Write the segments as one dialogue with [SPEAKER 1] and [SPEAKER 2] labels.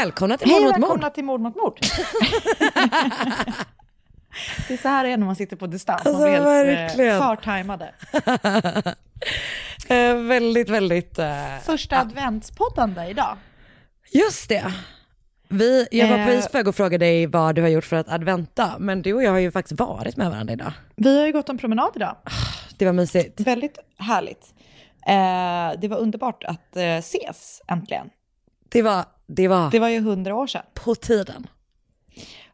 [SPEAKER 1] Välkomna till
[SPEAKER 2] Hej
[SPEAKER 1] Mord
[SPEAKER 2] och
[SPEAKER 1] mot
[SPEAKER 2] välkomna
[SPEAKER 1] mord.
[SPEAKER 2] till Mord mot mord. det är så här det är när man sitter på distans. Man
[SPEAKER 1] Alltså,
[SPEAKER 2] blir helt
[SPEAKER 1] verkligen.
[SPEAKER 2] eh, förtajmade.
[SPEAKER 1] Eh, väldigt, väldigt... eh,
[SPEAKER 2] Första adventspodden idag.
[SPEAKER 1] just det. Vi, jag var
[SPEAKER 2] Eh.
[SPEAKER 1] precis på väg att fråga dig vad du har gjort för att adventa, men du och jag har ju faktiskt varit med varandra idag.
[SPEAKER 2] Vi har ju gått en promenad idag.
[SPEAKER 1] Det var mysigt.
[SPEAKER 2] Väldigt härligt. Eh, det var underbart att eh, ses äntligen.
[SPEAKER 1] Det var, det var
[SPEAKER 2] Det var ju hundra år sedan.
[SPEAKER 1] på tiden.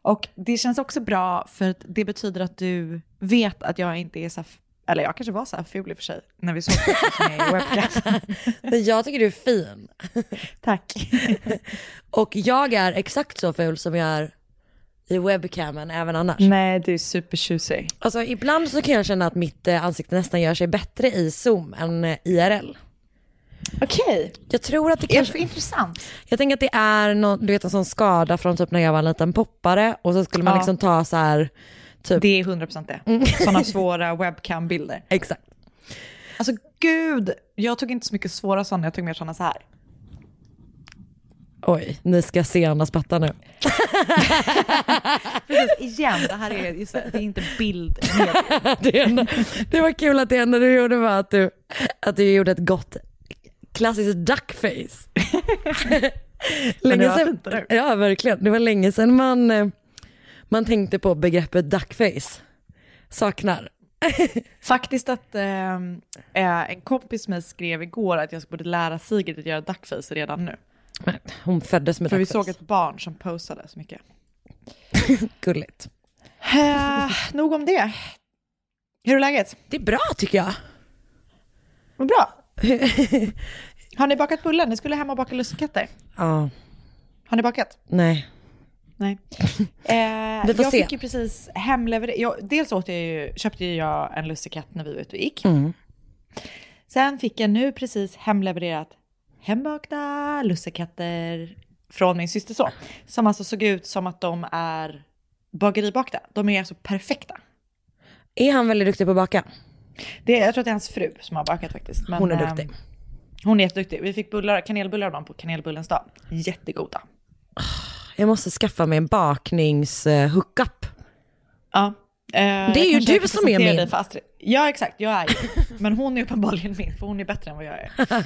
[SPEAKER 2] Och det känns också bra för att det betyder att du vet att jag inte är så eller jag kanske var så här ful i och för sig när vi såg det i.
[SPEAKER 1] Men jag tycker du är fin.
[SPEAKER 2] Tack.
[SPEAKER 1] Och jag är exakt så ful som jag är i webcamen även annars.
[SPEAKER 2] Nej, du är supertjusig.
[SPEAKER 1] Alltså ibland så kan jag känna att mitt eh, ansikte nästan gör sig bättre i Zoom än eh, IRL.
[SPEAKER 2] Okej,
[SPEAKER 1] Jag tror att det
[SPEAKER 2] är det
[SPEAKER 1] kanske...
[SPEAKER 2] för intressant?
[SPEAKER 1] Jag tänker att det är någon, du vet en sån skada från typ när jag var en liten poppare och så skulle man
[SPEAKER 2] Ja.
[SPEAKER 1] liksom ta så här, typ,
[SPEAKER 2] Det är 100% det. Sådana svåra webcam-bilder.
[SPEAKER 1] exakt.
[SPEAKER 2] Alltså gud, jag tog inte så mycket svåra sådana, jag tog mer sådana så här.
[SPEAKER 1] Oj, ni ska se Annas patta nu.
[SPEAKER 2] Precis, igen, det här är, just det, är inte bild.
[SPEAKER 1] det, det var kul att det enda du gjorde var att du, att du gjorde ett gott klassiskt duckface.
[SPEAKER 2] eller hur?
[SPEAKER 1] ja, verkligen. Det var länge sedan man, eh, man tänkte på begreppet duckface. Saknar.
[SPEAKER 2] Faktiskt att eh, eh, en kompis med skrev igår att jag borde lära Sigrid att göra duckface redan nu.
[SPEAKER 1] Men hon föddes med
[SPEAKER 2] För vi
[SPEAKER 1] duckface.
[SPEAKER 2] såg ett barn som posade så mycket.
[SPEAKER 1] Gulligt.
[SPEAKER 2] Eh, nog om det. Hur är läget?
[SPEAKER 1] Det är bra tycker jag.
[SPEAKER 2] Vad bra. Har ni bakat bullar? Ni skulle hem och baka lussekatter.
[SPEAKER 1] Ja,
[SPEAKER 2] Har ni bakat?
[SPEAKER 1] nej.
[SPEAKER 2] Nej. Eh, jag
[SPEAKER 1] se.
[SPEAKER 2] fick ju precis hemlevererat. Dels åt jag ju, köpte jag en lussekatt när vi var ute och gick.
[SPEAKER 1] Mm.
[SPEAKER 2] Sen fick jag nu precis hemlevererat hembakta lussekatter från min systerson. Som alltså såg ut som att de är bageribakta. De är alltså perfekta.
[SPEAKER 1] Är han väldigt duktig på att baka?
[SPEAKER 2] Det, jag tror att det är hans fru som har bakat faktiskt. Men,
[SPEAKER 1] Hon är
[SPEAKER 2] ehm,
[SPEAKER 1] duktig.
[SPEAKER 2] Hon är jätteduktig. Vi fick bullar, kanelbullar av dem på kanelbullens dag. Jättegoda.
[SPEAKER 1] Jag måste skaffa mig en baknings-hookup.
[SPEAKER 2] Ja.
[SPEAKER 1] Det är ju du som är min.
[SPEAKER 2] Ja, exakt. Jag är ju. Men hon är uppenbarligen min, för hon är bättre än vad jag är.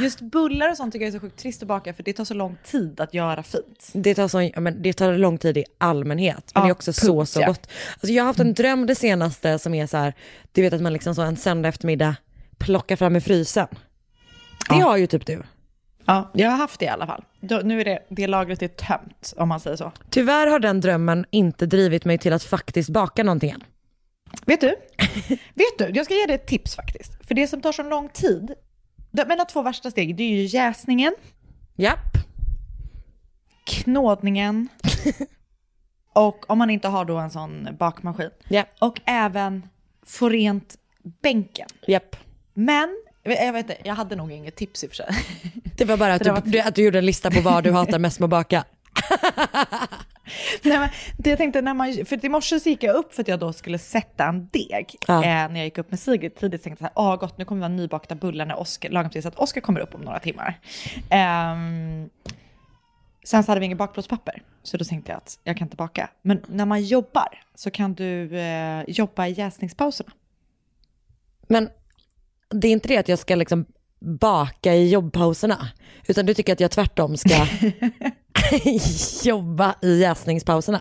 [SPEAKER 2] Just bullar och sånt tycker jag är så sjukt trist att baka, för det tar så lång tid att göra fint.
[SPEAKER 1] Det tar, ja, men det tar lång tid i allmänhet, men
[SPEAKER 2] Ja,
[SPEAKER 1] det är också så,
[SPEAKER 2] punkt,
[SPEAKER 1] så
[SPEAKER 2] ja.
[SPEAKER 1] gott. Alltså jag har haft en dröm det senaste som är så här, du vet att man liksom så en söndag eftermiddag plockar fram i frysen. Det har ju typ du.
[SPEAKER 2] Ja, jag har haft det i alla fall. Då, nu är det, det lagret är tömt, om man säger så.
[SPEAKER 1] Tyvärr har den drömmen inte drivit mig till att faktiskt baka någonting än.
[SPEAKER 2] Vet du? Vet du? Jag ska ge dig ett tips faktiskt. För det som tar så lång tid, de, mina två värsta steg, det är ju jäsningen,
[SPEAKER 1] Japp.
[SPEAKER 2] knådningen och om man inte har då en sån bakmaskin.
[SPEAKER 1] Japp.
[SPEAKER 2] Och även få rent bänken.
[SPEAKER 1] Japp.
[SPEAKER 2] Men, jag vet inte, jag hade nog inget tips i och för sig.
[SPEAKER 1] Det var bara att du,
[SPEAKER 2] var-
[SPEAKER 1] att du gjorde en lista på vad du hatar mest med att baka.
[SPEAKER 2] Nej, men det jag tänkte när man, för i morse så gick jag upp för att jag då skulle sätta en deg.
[SPEAKER 1] Ja.
[SPEAKER 2] Eh, när jag gick upp med Sigrid tidigt tänkte jag ah gott nu kommer det vara nybakta bullar när Oskar, lagom tills att Oskar kommer upp om några timmar. Ehm, sen så hade vi inget bakplåtspapper, så då tänkte jag att jag kan inte baka. Men när man jobbar så kan du eh, jobba i jäsningspauserna.
[SPEAKER 1] Men det är inte det att jag ska liksom baka i jobbpauserna, utan du tycker att jag tvärtom ska jobba i jäsningspauserna.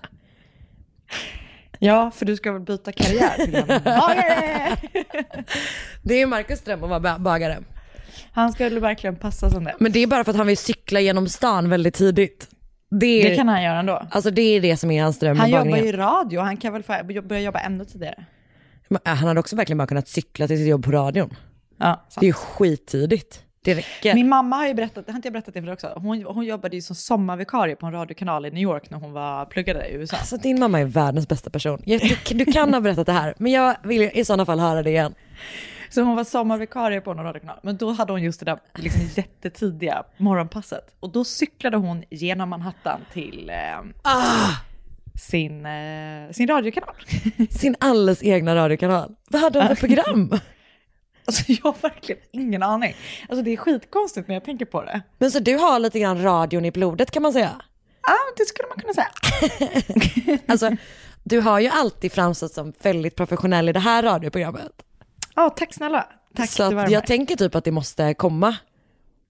[SPEAKER 2] Ja, för du ska väl byta karriär till en bagare.
[SPEAKER 1] Det är Markus dröm att vara ba- bagare.
[SPEAKER 2] Han skulle verkligen passa som det.
[SPEAKER 1] Men det är bara för att han vill cykla genom stan väldigt tidigt. Det är,
[SPEAKER 2] Det kan han göra ändå.
[SPEAKER 1] Alltså det är det som är hans dröm
[SPEAKER 2] Han jobbar i radio, han kan väl börja jobba ännu tidigare.
[SPEAKER 1] Men äh, Han hade också verkligen bara kunnat cykla till sitt jobb på radion.
[SPEAKER 2] Ja,
[SPEAKER 1] Det är ju skittidigt. Det räcker.
[SPEAKER 2] Min mamma har ju berättat, har inte jag berättat det för dig också? Hon, hon jobbade ju som sommarvikarie på en radiokanal i New York när hon var, pluggade i USA.
[SPEAKER 1] Alltså din mamma är världens bästa person. Jag, du, du kan ha berättat det här, men jag vill i sådana fall höra det igen.
[SPEAKER 2] Så hon var sommarvikarie på en radiokanal. Men då hade hon just det där liksom jättetidiga morgonpasset. Och då cyklade hon genom Manhattan till eh, sin, eh, sin radiokanal.
[SPEAKER 1] Sin alldeles egna radiokanal. Vad hade hon för program?
[SPEAKER 2] Alltså jag har verkligen ingen aning. Alltså det är skitkonstigt när jag tänker på det.
[SPEAKER 1] Men så du har lite grann radion i blodet kan man säga?
[SPEAKER 2] Ja, det skulle man kunna säga.
[SPEAKER 1] Alltså, du har ju alltid framstått som väldigt professionell i det här radioprogrammet.
[SPEAKER 2] Ja, tack snälla. Tack,
[SPEAKER 1] så att jag tänker typ att det måste komma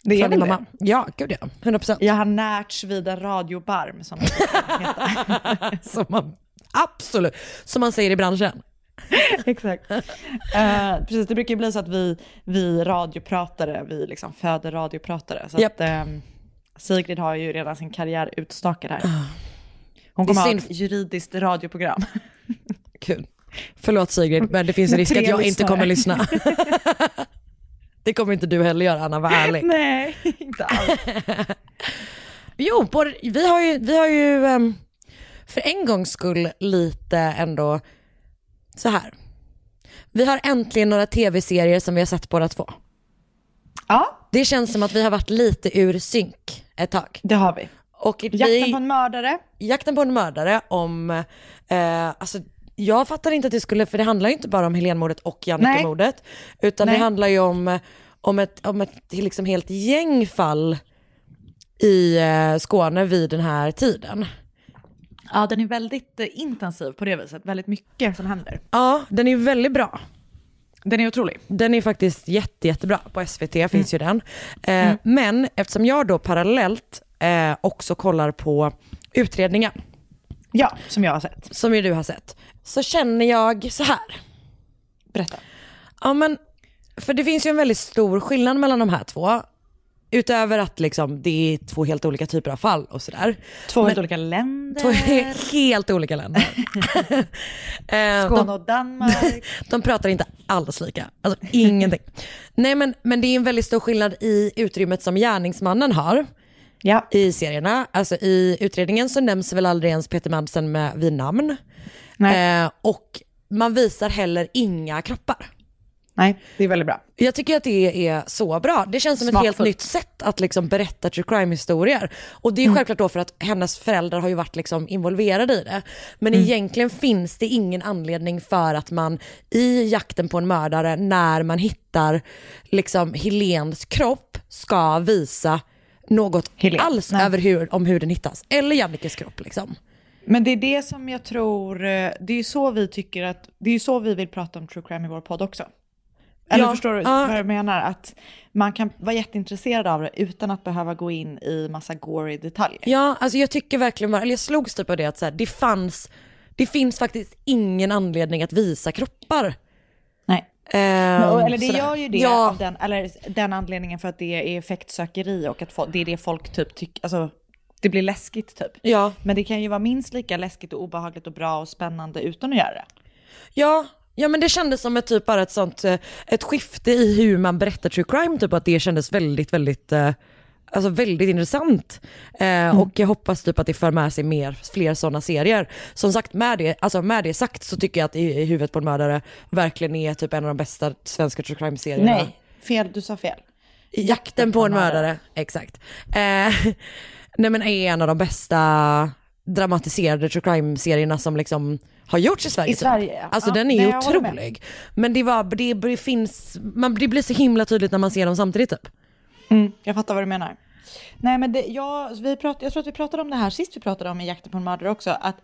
[SPEAKER 2] det är väl
[SPEAKER 1] mamma.
[SPEAKER 2] det.
[SPEAKER 1] Ja, gud ja. 100 procent.
[SPEAKER 2] Jag har närts vid en radiobarm som det.
[SPEAKER 1] Som man, absolut, som man säger i branschen.
[SPEAKER 2] Exakt. Eh, precis, det brukar ju bli så att vi, vi radiopratare, vi liksom föder radiopratare. Så
[SPEAKER 1] Japp.
[SPEAKER 2] att, ehm, Sigrid har ju redan sin karriär utstakad här. Hon
[SPEAKER 1] Ah. Är
[SPEAKER 2] kommer ha ett juridiskt radioprogram.
[SPEAKER 1] Kul. Förlåt Sigrid, men det finns en risk att jag inte kommer lyssna. det kommer inte du heller göra, Anna, var ärlig.
[SPEAKER 2] Nej, inte alls.
[SPEAKER 1] Jo, både, vi har ju, vi har ju ehm, för en gångs skull lite ändå så här. Vi har äntligen några tv-serier som vi har sett båda två.
[SPEAKER 2] Ja,
[SPEAKER 1] Det känns som att vi har varit lite ur synk ett tag.
[SPEAKER 2] det har vi.
[SPEAKER 1] Och
[SPEAKER 2] Jakten
[SPEAKER 1] vi,
[SPEAKER 2] på en mördare.
[SPEAKER 1] jakten på en mördare om, eh, alltså jag fattar inte att det skulle, för det handlar ju inte bara om Helenmordet och Jannike-mordet, utan det
[SPEAKER 2] Nej.
[SPEAKER 1] handlar ju om, om, ett, om ett liksom helt gäng fall i eh, Skåne vid den här tiden.
[SPEAKER 2] Ja, den är väldigt eh, intensiv på det viset. Väldigt mycket som händer.
[SPEAKER 1] Ja, den är väldigt bra.
[SPEAKER 2] Den är otrolig.
[SPEAKER 1] Den är faktiskt jätte, jättebra. På SVT finns ju den. Eh, Men eftersom jag då parallellt eh, också kollar på utredningen,
[SPEAKER 2] Ja, som jag har sett.
[SPEAKER 1] som ju du har sett, så känner jag så här.
[SPEAKER 2] Berätta.
[SPEAKER 1] Ja men, för det finns ju en väldigt stor skillnad mellan de här två. Utöver att liksom, det är två helt olika typer av fall och sådär.
[SPEAKER 2] Två helt olika länder.
[SPEAKER 1] Två he- helt olika länder. Eh,
[SPEAKER 2] Skåne och Danmark.
[SPEAKER 1] de pratar inte alls lika, alltså ingenting. Nej men, men det är en väldigt stor skillnad i utrymmet som gärningsmannen har
[SPEAKER 2] ja.
[SPEAKER 1] i serierna. Alltså i utredningen så nämns väl aldrig ens Peter Madsen med, vid namn. Eh, och man visar heller inga kroppar.
[SPEAKER 2] Nej, det är väldigt bra.
[SPEAKER 1] Jag tycker att det är så bra. Det känns som ett helt
[SPEAKER 2] Smakfullt.
[SPEAKER 1] nytt sätt att liksom berätta true crime-historier. Och det är självklart då för att hennes föräldrar har ju varit liksom involverade i det. Men egentligen finns det ingen anledning för att man i jakten på en mördare, när man hittar liksom Helens kropp, ska visa något
[SPEAKER 2] Helen,
[SPEAKER 1] alls
[SPEAKER 2] nej.
[SPEAKER 1] över hur, om hur den hittas. Eller Jannikes kropp liksom.
[SPEAKER 2] Men det är det som jag tror, eh, det är ju så vi tycker att, det är så vi vill prata om true crime i vår podd också. Eller
[SPEAKER 1] Ja,
[SPEAKER 2] förstår du
[SPEAKER 1] ja.
[SPEAKER 2] vad jag menar? Att man kan vara jätteintresserad av det utan att behöva gå in i massa gory detaljer.
[SPEAKER 1] Ja, alltså jag tycker verkligen bara, eller jag slogs typ av det att så här, det fanns, det finns faktiskt ingen anledning att visa kroppar.
[SPEAKER 2] Nej. Och- eller det
[SPEAKER 1] sådär.
[SPEAKER 2] gör ju det
[SPEAKER 1] Ja,
[SPEAKER 2] av den, eller den anledningen för att det är effektsökeri och att fo- det är det folk typ tycker, alltså det blir läskigt typ.
[SPEAKER 1] ja,
[SPEAKER 2] Men det kan ju vara minst lika läskigt och obehagligt och bra och spännande utan att göra det.
[SPEAKER 1] ja, ja men det kändes som ett typ bara ett sånt, eh, ett skifte i hur man berättar true crime, typ att det kändes väldigt, väldigt, eh, alltså väldigt intressant. Eh, Och jag hoppas typ att det för med sig mer, fler sådana serier. Som sagt, med det, alltså med det sagt så tycker jag att i, i huvudet på en mördare verkligen är typ en av de bästa svenska true crime-serierna.
[SPEAKER 2] Nej, fel, du sa fel.
[SPEAKER 1] Jakten på en mördare, exakt. Eh, nej men är en av de bästa dramatiserade true crime-serierna som liksom har gjorts i Sverige.
[SPEAKER 2] I
[SPEAKER 1] typ.
[SPEAKER 2] Sverige, ja.
[SPEAKER 1] Alltså
[SPEAKER 2] Ja,
[SPEAKER 1] den är ju otrolig. Men det, var, det, det finns, man, det blir så himla tydligt när man ser dem samtidigt typ.
[SPEAKER 2] Mm, jag fattar vad du menar. Nej, men det, jag, vi prat, jag tror att vi pratade om det här sist vi pratade om i Jakten på en mördare också. Att,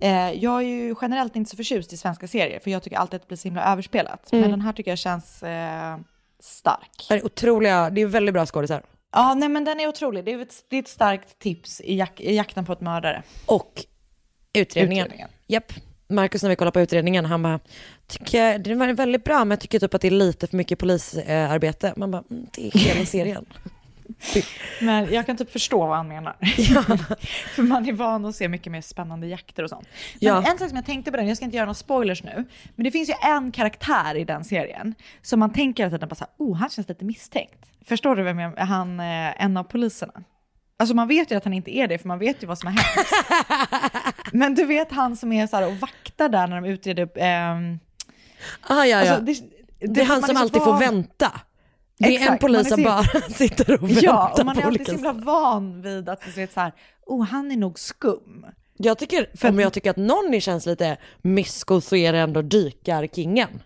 [SPEAKER 2] eh, jag är ju generellt inte så förtjust i svenska serier för jag tycker alltid att det blir så himla överspelat. Men den här tycker jag känns eh, stark.
[SPEAKER 1] Det är otroliga, det är väldigt bra skådisar.
[SPEAKER 2] Ja, nej men den är otrolig. Det är ett, det är ett starkt tips i, jak, i Jakten på ett mördare.
[SPEAKER 1] Och utredningen.
[SPEAKER 2] Utredningen.
[SPEAKER 1] Japp. Marcus när vi kollade på utredningen, han bara, tycker, det var väldigt bra men jag tycker typ att det är lite för mycket polisarbete. Man bara, mm, det är hela serien.
[SPEAKER 2] Men jag kan typ förstå vad han menar. För man är van att se mycket mer spännande jakter och sånt. Men
[SPEAKER 1] Ja.
[SPEAKER 2] en sak som jag tänkte på den, jag ska inte göra några spoilers nu, men det finns ju en karaktär i den serien som man tänker att den bara såhär, oh han känns lite misstänkt. Förstår du vem jag Han, eh, en av poliserna. Alltså man vet ju att han inte är det, för man vet ju vad som har hänt. men du vet han som är så här och vaktar där när de utreder... ehm,
[SPEAKER 1] Ah, ja, ja.
[SPEAKER 2] alltså, det,
[SPEAKER 1] det är han som alltid får
[SPEAKER 2] van-
[SPEAKER 1] vänta. Det är en
[SPEAKER 2] Exakt, man
[SPEAKER 1] polis som
[SPEAKER 2] så-
[SPEAKER 1] bara sitter och väntar
[SPEAKER 2] Ja, och man är alltid så himla van vid att det är så här, oh han är nog skum.
[SPEAKER 1] Jag tycker, om jag tycker att någon känns lite mysko så är det ändå dykarkingen.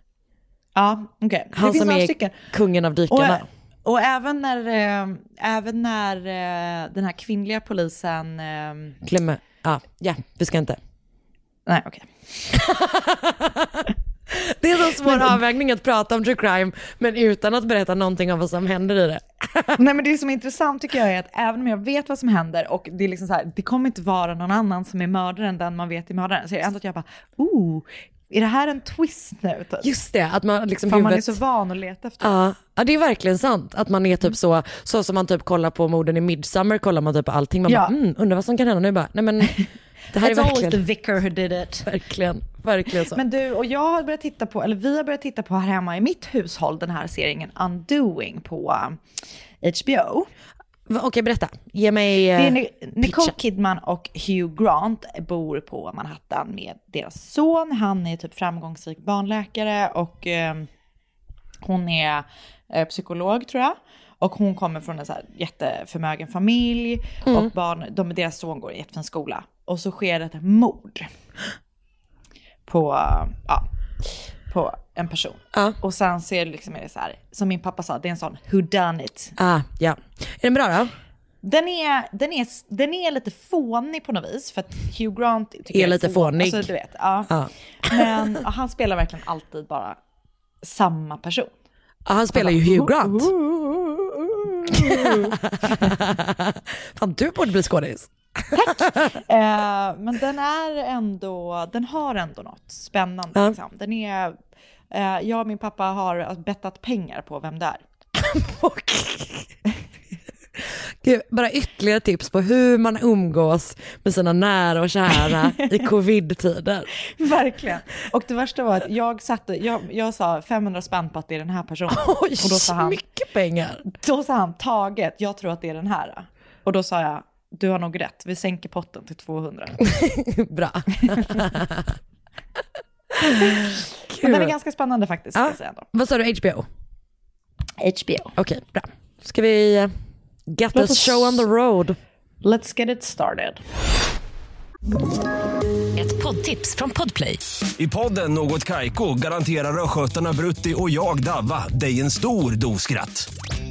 [SPEAKER 2] Ja, okej.
[SPEAKER 1] Han
[SPEAKER 2] det finns
[SPEAKER 1] som är
[SPEAKER 2] stycken.
[SPEAKER 1] kungen av
[SPEAKER 2] Och,
[SPEAKER 1] dykarna.
[SPEAKER 2] och även när, eh, även när eh, den här kvinnliga polisen... Eh,
[SPEAKER 1] Glömmer, ja, ja, vi ska inte.
[SPEAKER 2] nej, okej.
[SPEAKER 1] Det är så svår avvägning att prata om true crime men utan att berätta någonting om vad som händer i det.
[SPEAKER 2] Nej, men det som är intressant tycker jag är att även om jag vet vad som händer och det är liksom så här, det kommer inte vara någon annan som är mördaren den man vet är mördaren. Så är det ändå att jag bara, oh, är det här en twist nu? Typ?
[SPEAKER 1] Just det, att man liksom
[SPEAKER 2] För man är
[SPEAKER 1] huvudet...
[SPEAKER 2] så van att leta efter.
[SPEAKER 1] Ja, ja, det är verkligen sant. Att man är typ så, så som man typ kollar på morden i Midsummer, kollar man typ på allting. Man
[SPEAKER 2] Ja.
[SPEAKER 1] bara, mm, undrar vad som kan hända nu bara. Nej men, det här är
[SPEAKER 2] It's always the
[SPEAKER 1] verkligen,
[SPEAKER 2] vicar who did it.
[SPEAKER 1] verkligen, verkligen så.
[SPEAKER 2] Men du och jag har börjat titta på, eller vi har börjat titta på här hemma i mitt hushåll, den här serien Undoing på eh, HBO.
[SPEAKER 1] Va, Okej, berätta. Ge mig...
[SPEAKER 2] Det är
[SPEAKER 1] eh,
[SPEAKER 2] Ni- Nicole. Kidman och Hugh Grant bor på Manhattan med deras son. Han är typ framgångsrik barnläkare och eh, hon är eh, psykolog tror jag. Och hon kommer från en så här jätteförmögen familj och barn, de, deras son går i jättefin skola. Och så sker ett mord på, ja, på en person.
[SPEAKER 1] Ja.
[SPEAKER 2] Och sen så är det liksom är det så här, som min pappa sa, det är en sån who done it.
[SPEAKER 1] Ah, ja. Är den bra då?
[SPEAKER 2] Den är, den, är, den är lite fånig på något vis, för att Hugh Grant tycker
[SPEAKER 1] Är lite fånig.
[SPEAKER 2] Alltså, du vet, ja.
[SPEAKER 1] Ja.
[SPEAKER 2] Men han spelar verkligen alltid bara samma person.
[SPEAKER 1] Ja, han spelar ju Hugh Grant. Fan, du borde bli skådis.
[SPEAKER 2] Eh, men den är ändå, den har ändå något spännande.
[SPEAKER 1] Ja.
[SPEAKER 2] Liksom. Den är, eh, jag och min pappa har bettat pengar på vem det är.
[SPEAKER 1] Gud, bara ytterligare tips på hur man umgås med sina nära och kära i covid-tider.
[SPEAKER 2] Verkligen. Och det värsta var att jag, satte, jag, jag sa 500 spänn på att det är den här personen.
[SPEAKER 1] Oj,
[SPEAKER 2] och då sa han,
[SPEAKER 1] mycket pengar.
[SPEAKER 2] Då sa han taget, jag tror att det är den här. Och då sa jag, du har nog rätt, vi sänker potten till 200.
[SPEAKER 1] Bra.
[SPEAKER 2] Men den är ganska spännande faktiskt, ska
[SPEAKER 1] Ja.
[SPEAKER 2] jag säga ändå.
[SPEAKER 1] Vad sa du, HBO?
[SPEAKER 2] HBO.
[SPEAKER 1] Okej, bra. Ska vi eh, get
[SPEAKER 2] Låt
[SPEAKER 1] this show on the road?
[SPEAKER 2] Let's get it started.
[SPEAKER 3] Ett poddtips från Podplay.
[SPEAKER 4] I podden Något Kaiko garanterar östgötarna Brutti och jag, Davva, dig en stor dos skratt.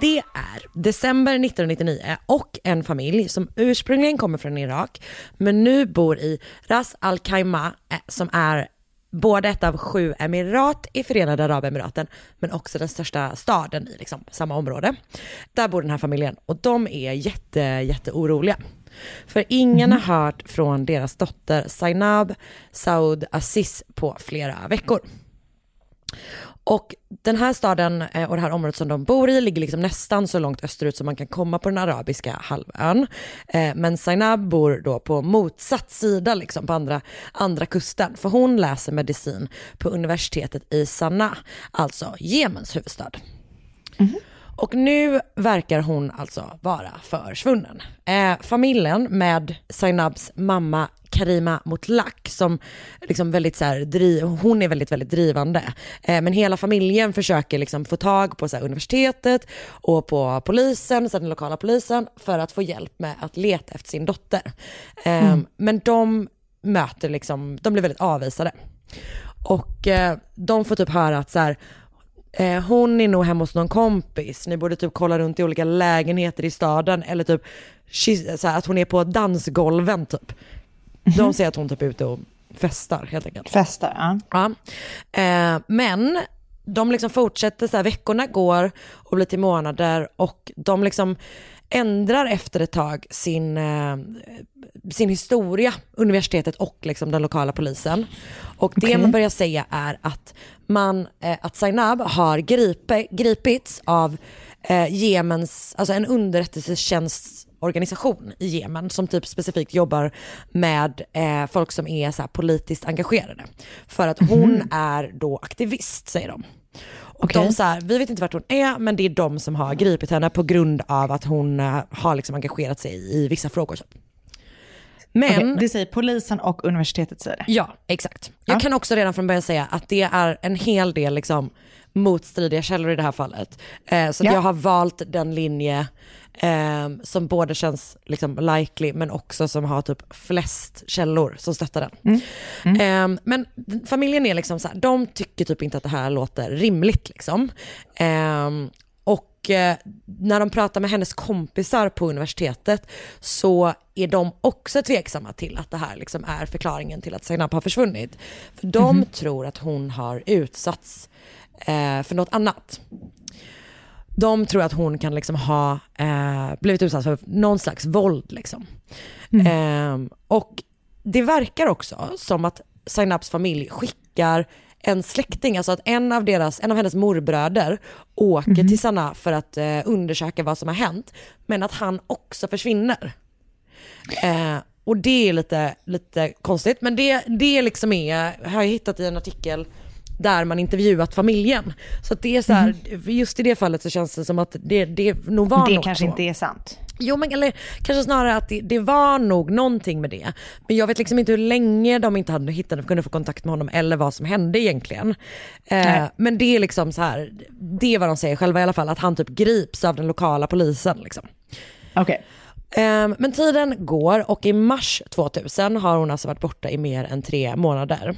[SPEAKER 1] Det är december 1999 och en familj som ursprungligen kommer från Irak men nu bor i Ras Al Khaimah eh, som är både ett av sju emirat i Förenade Arabemiraten men också den största staden i liksom samma område. Där bor den här familjen och de är jätte, jätteoroliga. För ingen har hört från deras dotter Zainab Saud Aziz på flera veckor. Och den här staden eh, och det här området som de bor i ligger liksom nästan så långt österut som man kan komma på den arabiska halvön. Eh, men Zainab bor då på motsatt sida, liksom på andra, andra kusten. För hon läser medicin på universitetet i Sanaa, alltså Jemens huvudstad. Mhm. Och nu verkar hon alltså vara försvunnen. Eh, familjen med Zainabs mamma Karima Mutlak som liksom väldigt så här, driv, hon är väldigt, väldigt drivande. Eh, men hela familjen försöker liksom få tag på så här, universitetet och på polisen, så här, den lokala polisen, för att få hjälp med att leta efter sin dotter. Eh, Men de möter liksom, de blir väldigt avvisade. Och eh, de får typ höra att så här, eh, hon är nog hemma hos någon kompis, ni borde typ kolla runt i olika lägenheter i staden eller typ så här, att hon är på dansgolven typ. De säger att hon typ är ute och festar helt enkelt.
[SPEAKER 2] Festar, ja.
[SPEAKER 1] Ja. Eh, men de liksom fortsätter, så här, veckorna går och blir till månader och de liksom ändrar efter ett tag sin, eh, sin historia, universitetet och liksom den lokala polisen. Och det
[SPEAKER 2] Okej.
[SPEAKER 1] man börjar säga är att, man, eh, att Zainab har gripe, gripits av eh, Jemens, alltså en underrättelsetjänstorganisation i Jemen som typ specifikt jobbar med eh, folk som är så politiskt engagerade. För att hon är då aktivist säger de.
[SPEAKER 2] Okej.
[SPEAKER 1] de så här, vi vet inte vart hon är men det är de som har gripit henne på grund av att hon eh, har liksom engagerat sig i, vissa frågor. Men,
[SPEAKER 2] Okej, det säger polisen och universitetet säger det.
[SPEAKER 1] ja exakt. Jag
[SPEAKER 2] Ja.
[SPEAKER 1] kan också redan från början säga att det är en hel del liksom, motstridiga källor i det här fallet. Eh, så
[SPEAKER 2] Ja.
[SPEAKER 1] jag har valt den linje eh, som både känns liksom likely men också som har typ flest källor som stöttar den. Eh, men familjen är liksom så här, de tycker typ inte att det här låter rimligt liksom. Eh, och eh, när de pratar med hennes kompisar på universitetet så är de också tveksamma till att det här liksom är förklaringen till att Zainab har försvunnit. För de tror att hon har utsatts eh, för något annat. De tror att hon kan liksom ha eh, blivit utsatt för någon slags våld. Liksom. Eh, och det verkar också som att Zainabs familj skickar en släkting, alltså att en av, deras, en av hennes morbröder åker till Sanaa för att eh, undersöka vad som har hänt, men att han också försvinner. Eh, och det är lite, lite konstigt, men det, det liksom är, har jag hittat i en artikel där man intervjuat familjen. Så det är så här, just i det fallet så känns det som att det, det nog var
[SPEAKER 2] Det
[SPEAKER 1] nog
[SPEAKER 2] kanske
[SPEAKER 1] så.
[SPEAKER 2] inte är sant.
[SPEAKER 1] Jo men eller kanske snarare att det, det var nog någonting med det. Men jag vet liksom inte hur länge de inte hade hittat, kunde få kontakt med honom eller vad som hände egentligen. Eh, men det är liksom så här, det är vad de säger själva i alla fall, att han typ grips av den lokala polisen liksom.
[SPEAKER 2] Okej.
[SPEAKER 1] Ehm, Men tiden går och i mars 2000 har hon alltså varit borta i mer än tre månader.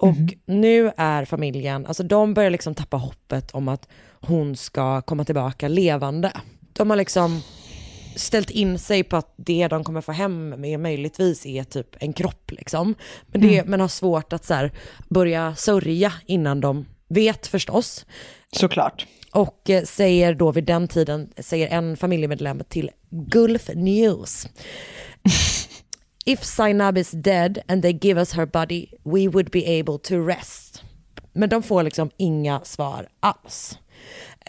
[SPEAKER 1] Och nu är familjen, alltså de börjar liksom tappa hoppet om att hon ska komma tillbaka levande. De har liksom ställt in sig på att det de kommer få hem med möjligtvis är typ en kropp liksom. Men, det, men har svårt att så här, börja sörja innan de vet förstås.
[SPEAKER 2] Såklart.
[SPEAKER 1] Och eh, säger då vid den tiden, säger en familjemedlem till Gulf News. If Zainab is dead and they give us her body, we would be able to rest. Men de får liksom inga svar alls.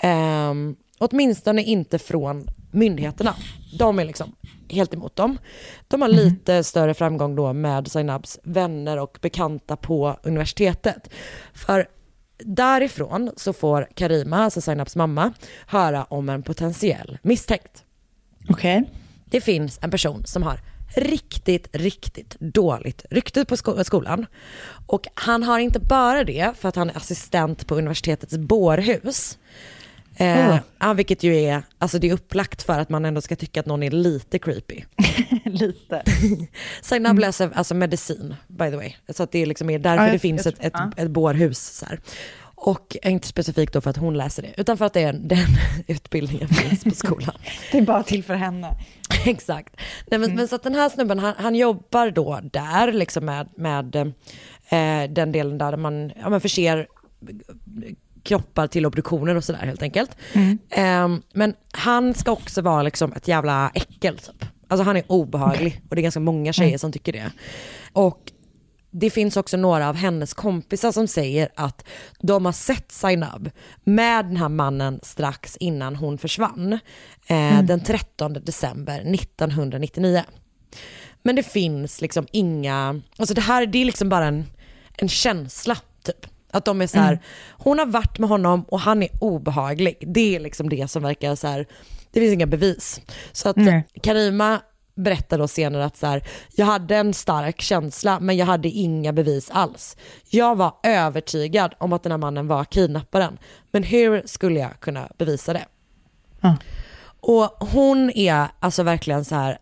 [SPEAKER 1] Um, åtminstone inte från myndigheterna. De är liksom helt emot dem. De har lite större framgång då med Zainabs vänner och bekanta på universitetet. För därifrån så får Karima, alltså Zainabs mamma, höra om en potentiell misstänkt.
[SPEAKER 2] Okej.
[SPEAKER 1] Det finns en person som har riktigt, riktigt dåligt rykte på sko- skolan. Och han har inte bara det för att han är assistent på universitetets bårhus. Eh, ja, vilket ju är, alltså det är upplagt för att man ändå ska tycka att någon är lite creepy.
[SPEAKER 2] Lite.
[SPEAKER 1] Zainab läser alltså medicin by the way. Så att det är liksom är därför
[SPEAKER 2] Ja,
[SPEAKER 1] det finns ett, ett, ett bårhus. Så här. Och inte specifikt då för att hon läser det, utan för att det är, den utbildningen finns på skolan.
[SPEAKER 2] Det är bara till för henne.
[SPEAKER 1] Exakt. Nej, men, men så att den här snubben, han, han jobbar då där liksom med, med eh, den delen där man ja, men förser kroppar till obduktioner och sådär helt enkelt. Eh, men han ska också vara liksom ett jävla äckel typ. Alltså han är obehaglig och det är ganska många tjejer som tycker det. Och det finns också några av hennes kompisar som säger att de har sett Zainab med den här mannen strax innan hon försvann. Eh, Den 13 december 1999. Men det finns liksom inga, alltså det här det är liksom bara en, en känsla typ. Att de är så här, hon har varit med honom och han är obehaglig. Det är liksom det som verkar så här, det finns inga bevis. Så att
[SPEAKER 2] Nej.
[SPEAKER 1] Karima berättar då senare att så här, jag hade en stark känsla men jag hade inga bevis alls. Jag var övertygad om att den här mannen var kidnapparen. Men hur skulle jag kunna bevisa det?
[SPEAKER 2] Ja.
[SPEAKER 1] Och hon är alltså verkligen så här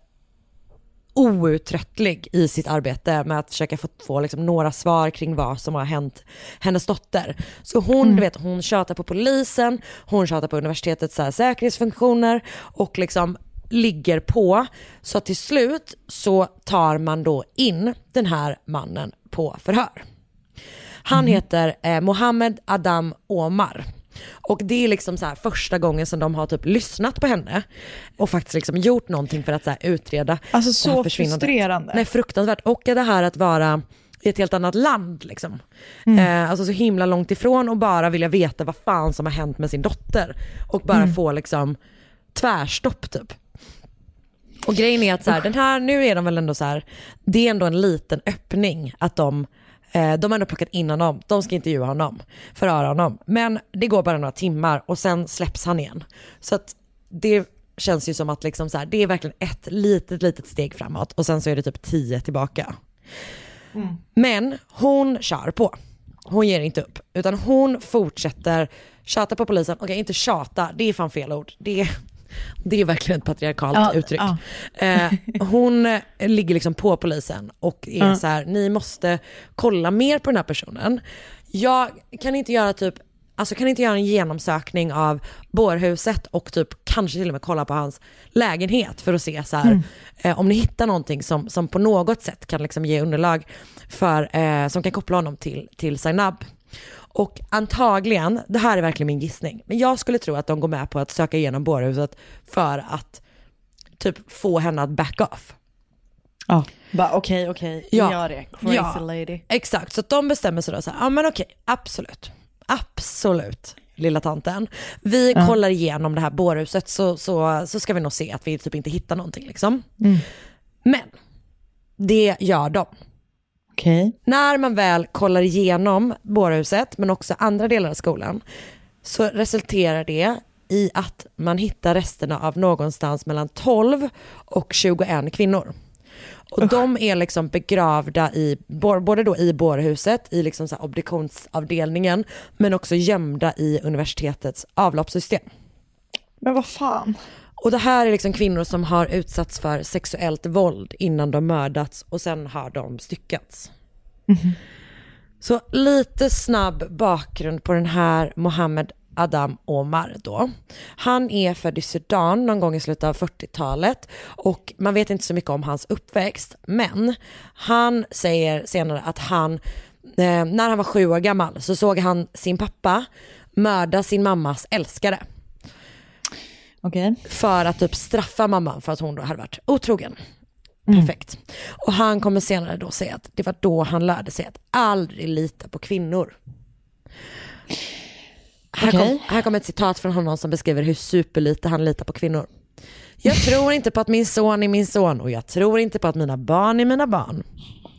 [SPEAKER 1] outtröttlig i sitt arbete med att försöka få, få liksom några svar kring vad som har hänt hennes dotter. Så hon, du vet, hon tjatar på polisen, hon tjatar på universitetets så här, säkerhetsfunktioner och liksom ligger på. Så till slut så tar man då in den här mannen på förhör. Han heter eh, Mohammed Adam Omar. Och det är liksom så här första gången som de har typ lyssnat på henne och faktiskt liksom gjort någonting för att så utreda
[SPEAKER 2] Alltså så frustrerande.
[SPEAKER 1] Nej fruktansvärt. Och det här att vara i ett helt annat land liksom. Eh, alltså så himla långt ifrån och bara vilja veta vad fan som har hänt med sin dotter. Och bara få liksom tvärstopp typ. Och grejen är att så här, den här, nu är de väl ändå så här, det är ändå en liten öppning att de, eh, de har ändå plockat in honom, de ska intervjua honom, förhöra honom. Men det går bara några timmar och sen släpps han igen. Så att det känns ju som att liksom så här, det är verkligen ett litet, litet steg framåt och sen så är det typ tio tillbaka. Men hon kör på. Hon ger inte upp. Utan hon fortsätter tjata på polisen. Okej, inte tjata, det är fan fel ord. Det är, det är verkligen ett patriarkalt
[SPEAKER 2] Ja,
[SPEAKER 1] uttryck.
[SPEAKER 2] ja.
[SPEAKER 1] Eh, hon ligger liksom på polisen och är så här, ni måste kolla mer på den här personen. Jag kan inte göra typ Alltså kan inte göra en genomsökning av bårhuset och typ kanske till och med kolla på hans lägenhet för att se så här, eh, om ni hittar någonting som, som på något sätt kan liksom ge underlag för, eh, som kan koppla honom till, till Zainab. Och antagligen, det här är verkligen min gissning, men jag skulle tro att de går med på att söka igenom bårhuset för att typ få henne att back off.
[SPEAKER 2] Ja. Bara okej, okej,
[SPEAKER 1] Ja.
[SPEAKER 2] gör det. Crazy
[SPEAKER 1] Ja.
[SPEAKER 2] lady.
[SPEAKER 1] Exakt, så att de bestämmer sig då så här, ja men okej, absolut, absolut lilla tanten. Vi kollar igenom det här bårhuset så, så, så ska vi nog se att vi typ inte hittar någonting liksom. Men det gör de.
[SPEAKER 2] Okej.
[SPEAKER 1] När man väl kollar igenom bårhuset men också andra delar av skolan så resulterar det i att man hittar resterna av någonstans mellan 12 och 21 kvinnor. Och de är liksom begravda i, både då i bårhuset, i liksom så obduktionsavdelningen, men också gömda i universitetets avloppssystem.
[SPEAKER 2] Men vad fan.
[SPEAKER 1] Och det här är liksom kvinnor som har utsatts för sexuellt våld innan de mördats och sen har de styckats. Så lite snabb bakgrund på den här Mohammed Adam Omar då. Han är född i Sudan någon gång i slutet av 40-talet och man vet inte så mycket om hans uppväxt men han säger senare att han, eh, när han var sju år gammal så såg han sin pappa mörda sin mammas älskare
[SPEAKER 2] Okej.
[SPEAKER 1] för att typ straffa mamman för att hon då hade varit otrogen. Perfekt. Och han kommer senare då säga att det var då han lärde sig att aldrig lita på kvinnor. Här, kom,
[SPEAKER 2] Okej.
[SPEAKER 1] här kommer ett citat från honom som beskriver hur superlite han litar på kvinnor. Jag tror inte på att min son är min son och jag tror inte på att mina barn är mina barn.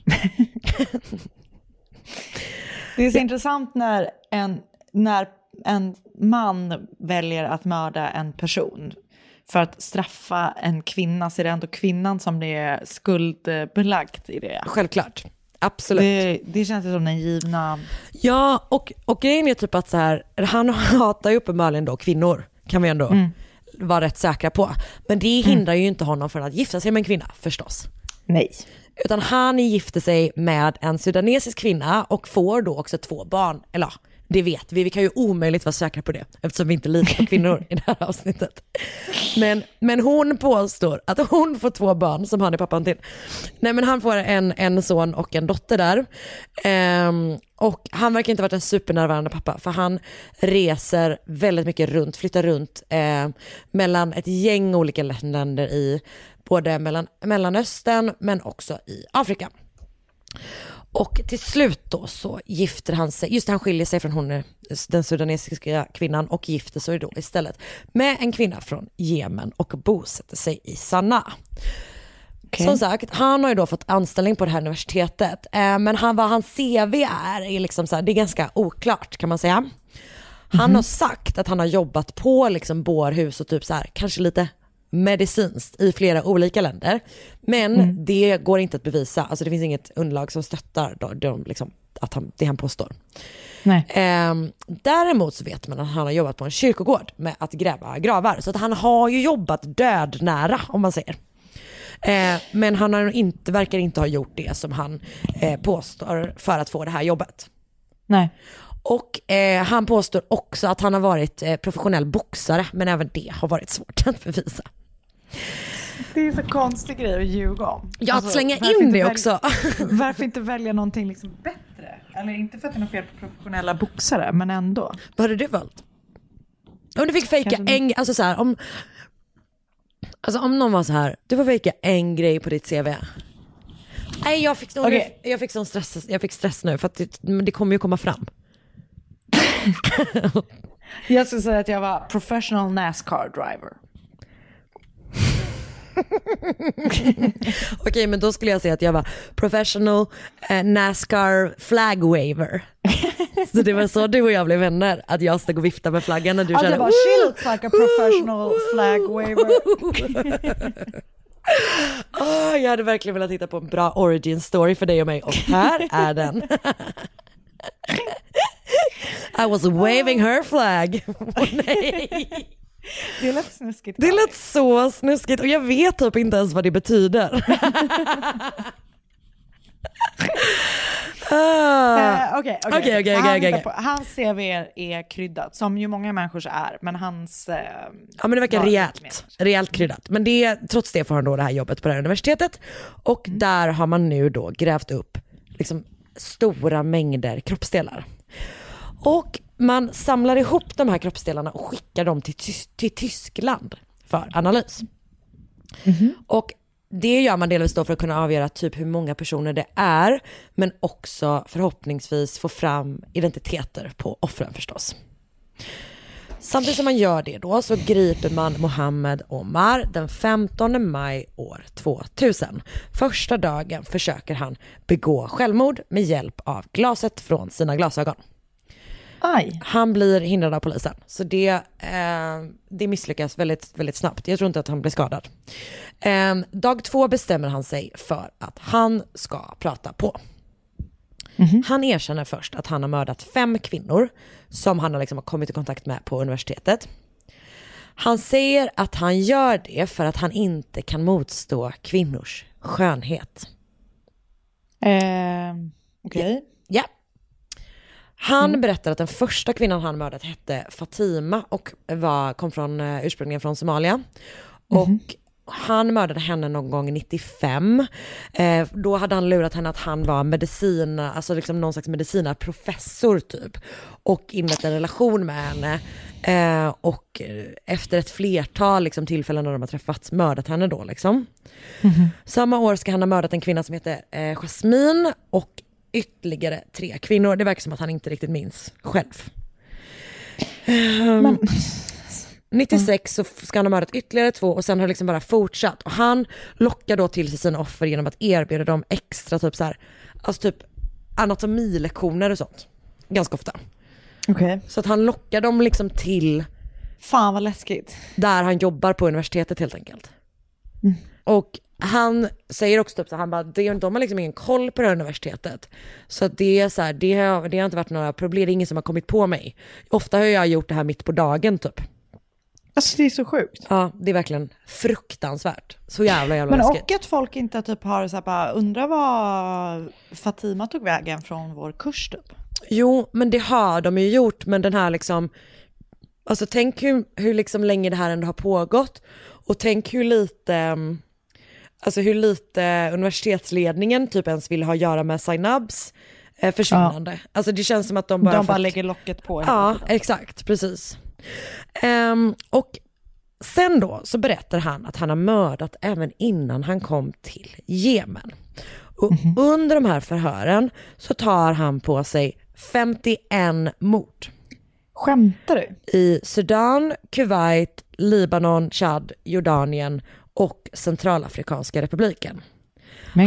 [SPEAKER 2] Det är så intressant när en, när en man väljer att mörda en person för att straffa en kvinna så är det ändå kvinnan som det är skuldbelagt i det.
[SPEAKER 1] Självklart. Absolut.
[SPEAKER 2] Det, det känns som den givna...
[SPEAKER 1] Ja, och, och grejen är typ att så här, han hatar ju uppenbarligen då kvinnor, kan vi ändå vara rätt säkra på. Men det hindrar ju inte honom från att gifta sig med en kvinna förstås.
[SPEAKER 2] Nej.
[SPEAKER 1] Utan han gifter sig med en sudanesisk kvinna och får då också två barn. Eller ja, det vet vi, vi kan ju omöjligt vara säkra på det eftersom vi inte litar på kvinnor i det här avsnittet. Men, men hon påstår att hon får två barn som han är pappan till. Nej men han får en, en son och en dotter där. Ehm, och han verkar inte ha varit en supernärvarande pappa för han reser väldigt mycket runt, flyttar runt eh, mellan ett gäng olika länder i både mellan, Mellanöstern men också i Afrika. Och till slut då så gifter han sig, just det, han skiljer sig från hon, den sudanesiska kvinnan och gifter sig då istället med en kvinna från Jemen och bosätter sig i Sanaa. Som sagt, han har ju då fått anställning på det här universitetet, eh, men han, vad hans CV är, är liksom så här, det är ganska oklart kan man säga. Han har sagt att han har jobbat på liksom bårhus och typ så här, kanske lite medicinskt i flera olika länder. Men det går inte att bevisa, alltså det finns inget underlag som stöttar då, de, liksom, att han, det han påstår. Ehm, däremot så vet man att han har jobbat på en kyrkogård med att gräva gravar. Så att han har ju jobbat dödnära om man säger. Eh, men han har inte, verkar inte ha gjort det som han eh, påstår för att få det här jobbet.
[SPEAKER 2] Nej.
[SPEAKER 1] Och eh, han påstår också att han har varit eh, professionell boxare, men även det har varit svårt att bevisa.
[SPEAKER 2] Det är så konstig grej att ljuga om.
[SPEAKER 1] Ja, att slänga
[SPEAKER 2] varför
[SPEAKER 1] in det också.
[SPEAKER 2] Varför inte välja någonting liksom bättre? Eller inte för att det är något fel på professionella boxare, men ändå.
[SPEAKER 1] Vad hade du valt? Om du fick fejka
[SPEAKER 2] Kanske-
[SPEAKER 1] en, alltså så här, om, alltså om någon var så här, du får fejka en grej på ditt CV. Nej jag fick,
[SPEAKER 2] Okej.
[SPEAKER 1] jag fick sån stress, jag fick stress nu för att det, det kommer ju komma fram.
[SPEAKER 2] Jag skulle säga att jag var professional Nascar driver.
[SPEAKER 1] Okej men då skulle jag säga att jag var professional eh, Nascar flag waver. så det var så du och jag blev vänner, att jag stod och viftade med flaggan när du
[SPEAKER 2] Ja,
[SPEAKER 1] körde.
[SPEAKER 2] det var she looks like a professional flag waver.
[SPEAKER 1] Åh, jag hade verkligen velat hitta på en bra origin story för dig och mig och här är den. I was waving her flag. Åh, nej.
[SPEAKER 2] Det lät snuskigt.
[SPEAKER 1] Det lät så snuskigt och jag vet typ inte ens vad det betyder. Ah.
[SPEAKER 2] Eh, Okej,
[SPEAKER 1] Okej, okej,
[SPEAKER 2] Hans CV är kryddat, som ju många människors är, men hans... Eh,
[SPEAKER 1] Ja men det verkar rejält, rejält kryddat. Men det, trots det får han då det här jobbet på det här universitetet. Och där har man nu då grävt upp liksom stora mängder kroppsdelar. Och man samlar ihop de här kroppsdelarna och skickar dem till, Tys- till Tyskland för analys. Och det gör man delvis då för att kunna avgöra typ hur många personer det är, men också förhoppningsvis få fram identiteter på offren förstås. Samtidigt som man gör det då så griper man Mohammed Omar den 15 maj år 2000. Första dagen försöker han begå självmord med hjälp av glaset från sina glasögon.
[SPEAKER 2] Aj.
[SPEAKER 1] Han blir hindrad av polisen, så det, eh, det misslyckas väldigt, väldigt snabbt. Jag tror inte att han blir skadad. Eh, dag två bestämmer han sig för att han ska prata på. Han erkänner först att han har mördat fem kvinnor som han har, liksom kommit i kontakt med på universitetet. Han säger att han gör det för att han inte kan motstå kvinnors skönhet.
[SPEAKER 2] Eh, Okej.
[SPEAKER 1] Ja. Han berättar att den första kvinnan han mördat hette Fatima och var, kom från, eh, ursprungligen från Somalia. Och han mördade henne någon gång 95. Eh, då hade han lurat henne att han var medicin, alltså liksom någon slags medicinarprofessor typ. Och inlett en relation med henne. Eh, och efter ett flertal liksom, tillfällen när de har träffats mördat henne då liksom. Samma år ska han ha mördat en kvinna som heter eh, Jasmine och ytterligare tre kvinnor. Det verkar som att han inte riktigt minns själv. Ehm, 96 så ska han ha mördat ytterligare två och sen har det liksom bara fortsatt. Och han lockar då till sig sina offer genom att erbjuda dem extra typ så här, alltså typ anatomilektioner och sånt. Ganska ofta.
[SPEAKER 2] Okej.
[SPEAKER 1] Så att han lockar dem liksom till
[SPEAKER 2] Fan vad läskigt.
[SPEAKER 1] där han jobbar på universitetet helt enkelt. Och han säger också typ så han bara, det- de har liksom ingen koll på det här universitetet. Så det är så här, det har, det har inte varit några problem, det är ingen som har kommit på mig. Ofta har jag gjort det här mitt på dagen typ.
[SPEAKER 2] Alltså det är så sjukt.
[SPEAKER 1] Ja, det är verkligen fruktansvärt. Så jävla jävla
[SPEAKER 2] Men
[SPEAKER 1] läskigt.
[SPEAKER 2] och att folk inte typ har så här bara, undrar vad Fatima tog vägen från vår kurs typ.
[SPEAKER 1] Jo, men det har de ju gjort, men den här liksom, alltså tänk hur, hur liksom länge det här ändå har pågått och tänk hur lite, mm, alltså hur lite universitetsledningen typ ens vill ha att göra med Zainabs eh, försvinnande. Alltså det känns som att de bara
[SPEAKER 2] De bara
[SPEAKER 1] fått-
[SPEAKER 2] lägger locket på.
[SPEAKER 1] Ja, exakt, precis. Ehm, och sen då så berättar han att han har mördat även innan han kom till Jemen. Och under de här förhören så tar han på sig 51 mord
[SPEAKER 2] Skämtar du?
[SPEAKER 1] i Sudan, Kuwait, Libanon, Chad, Jordanien och Centralafrikanska republiken.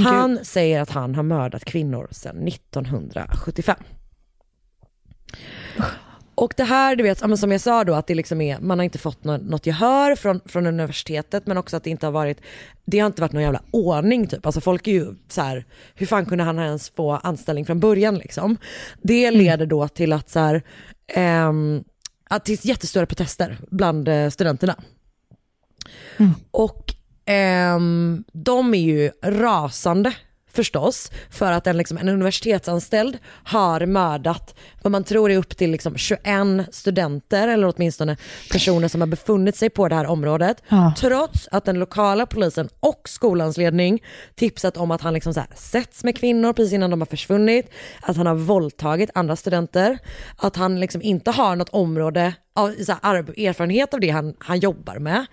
[SPEAKER 1] Han säger att han har mördat kvinnor sedan 1975. Och det här, du vet, som jag sa då, att det liksom är, man har inte fått något, gehör från, från universitetet, men också att det inte har varit, det har inte varit någon jävla ordning typ. Alltså folk är ju så här, hur fan kunde han ens få anställning från början liksom? Det leder då till att så här, det är jättestora protester bland eh, studenterna. Och ehm, de är ju rasande förstås för att en, liksom, en universitetsanställd har mördat vad man tror är upp till liksom, 21 studenter eller åtminstone personer som har befunnit sig på det här området.
[SPEAKER 2] Ja.
[SPEAKER 1] Trots att den lokala polisen och skolans ledning tipsat om att han liksom så här, setts med kvinnor precis innan de har försvunnit, att han har våldtagit andra studenter, att han liksom inte har något område av så här, erfarenhet av det han, han jobbar med.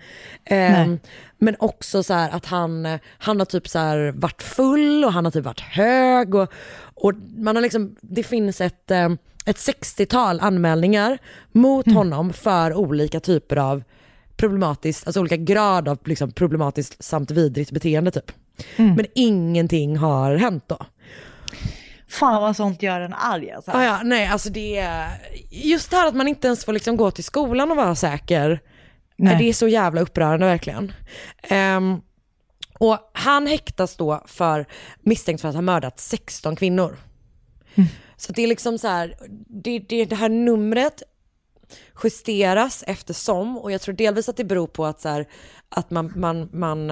[SPEAKER 1] Ehm, men också så här att han, han har typ så här varit full och han har typ varit hög och, och man har liksom, det finns ett, eh, ett 60-tal anmälningar mot honom för olika typer av problematiskt, alltså olika grad av liksom problematiskt samt vidrigt beteende typ. Men ingenting har hänt då.
[SPEAKER 2] Fan vad sånt gör en arg alltså.
[SPEAKER 1] Ah, ja, nej alltså det är, just det här att man inte ens får liksom gå till skolan och vara säker.
[SPEAKER 2] Nej.
[SPEAKER 1] Det är så jävla upprörande verkligen. Ehm, och han häktas då för misstänkt för att ha mördat 16 kvinnor. Så det är liksom så här, det, det, det här numret justeras eftersom och jag tror delvis att det beror på att, så här, att man, man, man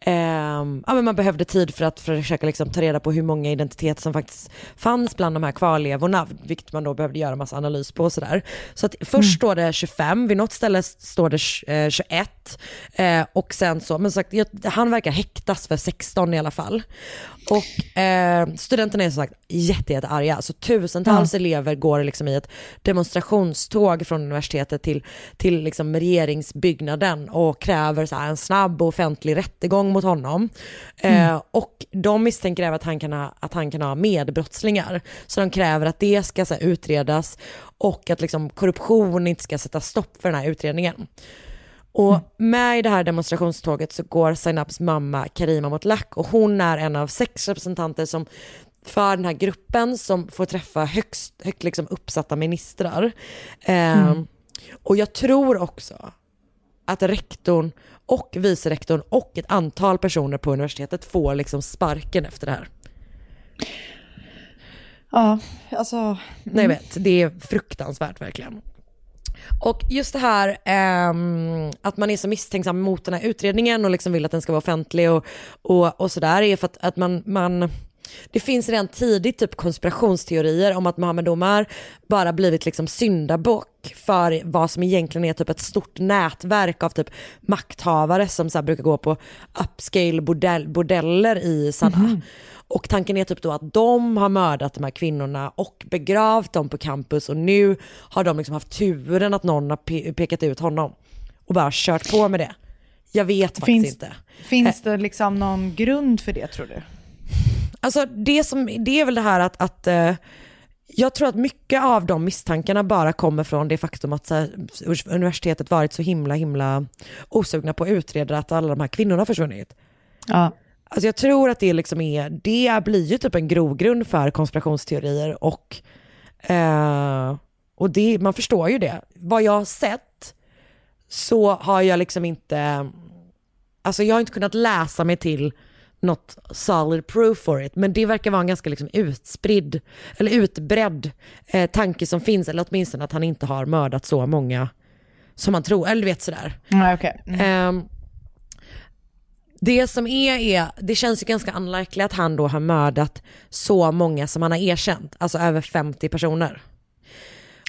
[SPEAKER 1] eh, Ehm, ja, men man behövde tid för att försöka liksom ta reda på hur många identiteter som faktiskt fanns bland de här kvarlevorna, vilket man då behövde göra massa analys på och sådär. Så att först står det 25, vid något ställe står det eh, 21 eh, och sen så, men sagt, han verkar häktas för 16 i alla fall. Och eh, studenterna är som sagt jätte, jätte arga, så tusentals elever går liksom i ett demonstrationståg från universitetet till, till liksom regeringsbyggnaden och kräver så en snabb och offentlig rättegång mot honom. Eh, och de misstänker även att han kan ha, att han kan ha medbrottslingar. Så de kräver att det ska så här, utredas och att liksom, korruption inte ska sätta stopp för den här utredningen. Och med i det här demonstrationståget så går Zainabs mamma Karima Motlak och hon är en av sex representanter som för den här gruppen som får träffa högst, högt liksom uppsatta ministrar. Ehm, och jag tror också att rektorn och vicerektorn och ett antal personer på universitetet får liksom sparken efter det här.
[SPEAKER 2] Ja, alltså.
[SPEAKER 1] Nej jag vet, det är fruktansvärt verkligen. Och just det här eh, att man är så misstänksam mot den här utredningen och liksom vill att den ska vara offentlig och, och, och sådär är för att, att man, man det finns redan tidigt typ konspirationsteorier om att Mohammed Omar bara blivit liksom syndabock för vad som egentligen är typ ett stort nätverk av typ makthavare som så här brukar gå på upscale bordell, bordeller i Sanaa. Mhm. Och tanken är typ då att de har mördat de här kvinnorna och begravt dem på campus och nu har de liksom haft turen att någon har pe- pekat ut honom och bara kört på med det. Jag vet faktiskt
[SPEAKER 2] Finns,
[SPEAKER 1] inte.
[SPEAKER 2] finns det liksom någon grund för det tror du?
[SPEAKER 1] Alltså det, som, det är väl det här att, att eh, jag tror att mycket av de misstankarna bara kommer från det faktum att här, universitetet varit så himla himla osugna på att utreda att alla de här kvinnorna försvunnit.
[SPEAKER 2] Ja.
[SPEAKER 1] Alltså jag tror att det liksom är, det blir ju typ en grogrund för konspirationsteorier och, eh, och det, man förstår ju det. Vad jag har sett så har jag liksom inte, alltså jag har inte kunnat läsa mig till något solid proof for it, men det verkar vara en ganska liksom utspridd, eller utbredd eh, tanke som finns, eller åtminstone att han inte har mördat så många som man tror, eller du vet sådär.
[SPEAKER 2] Nej, okej. Mm.
[SPEAKER 1] Ehm, det som är, är, det känns ju ganska unlikely att han då har mördat så många som han har erkänt, alltså över 50 personer.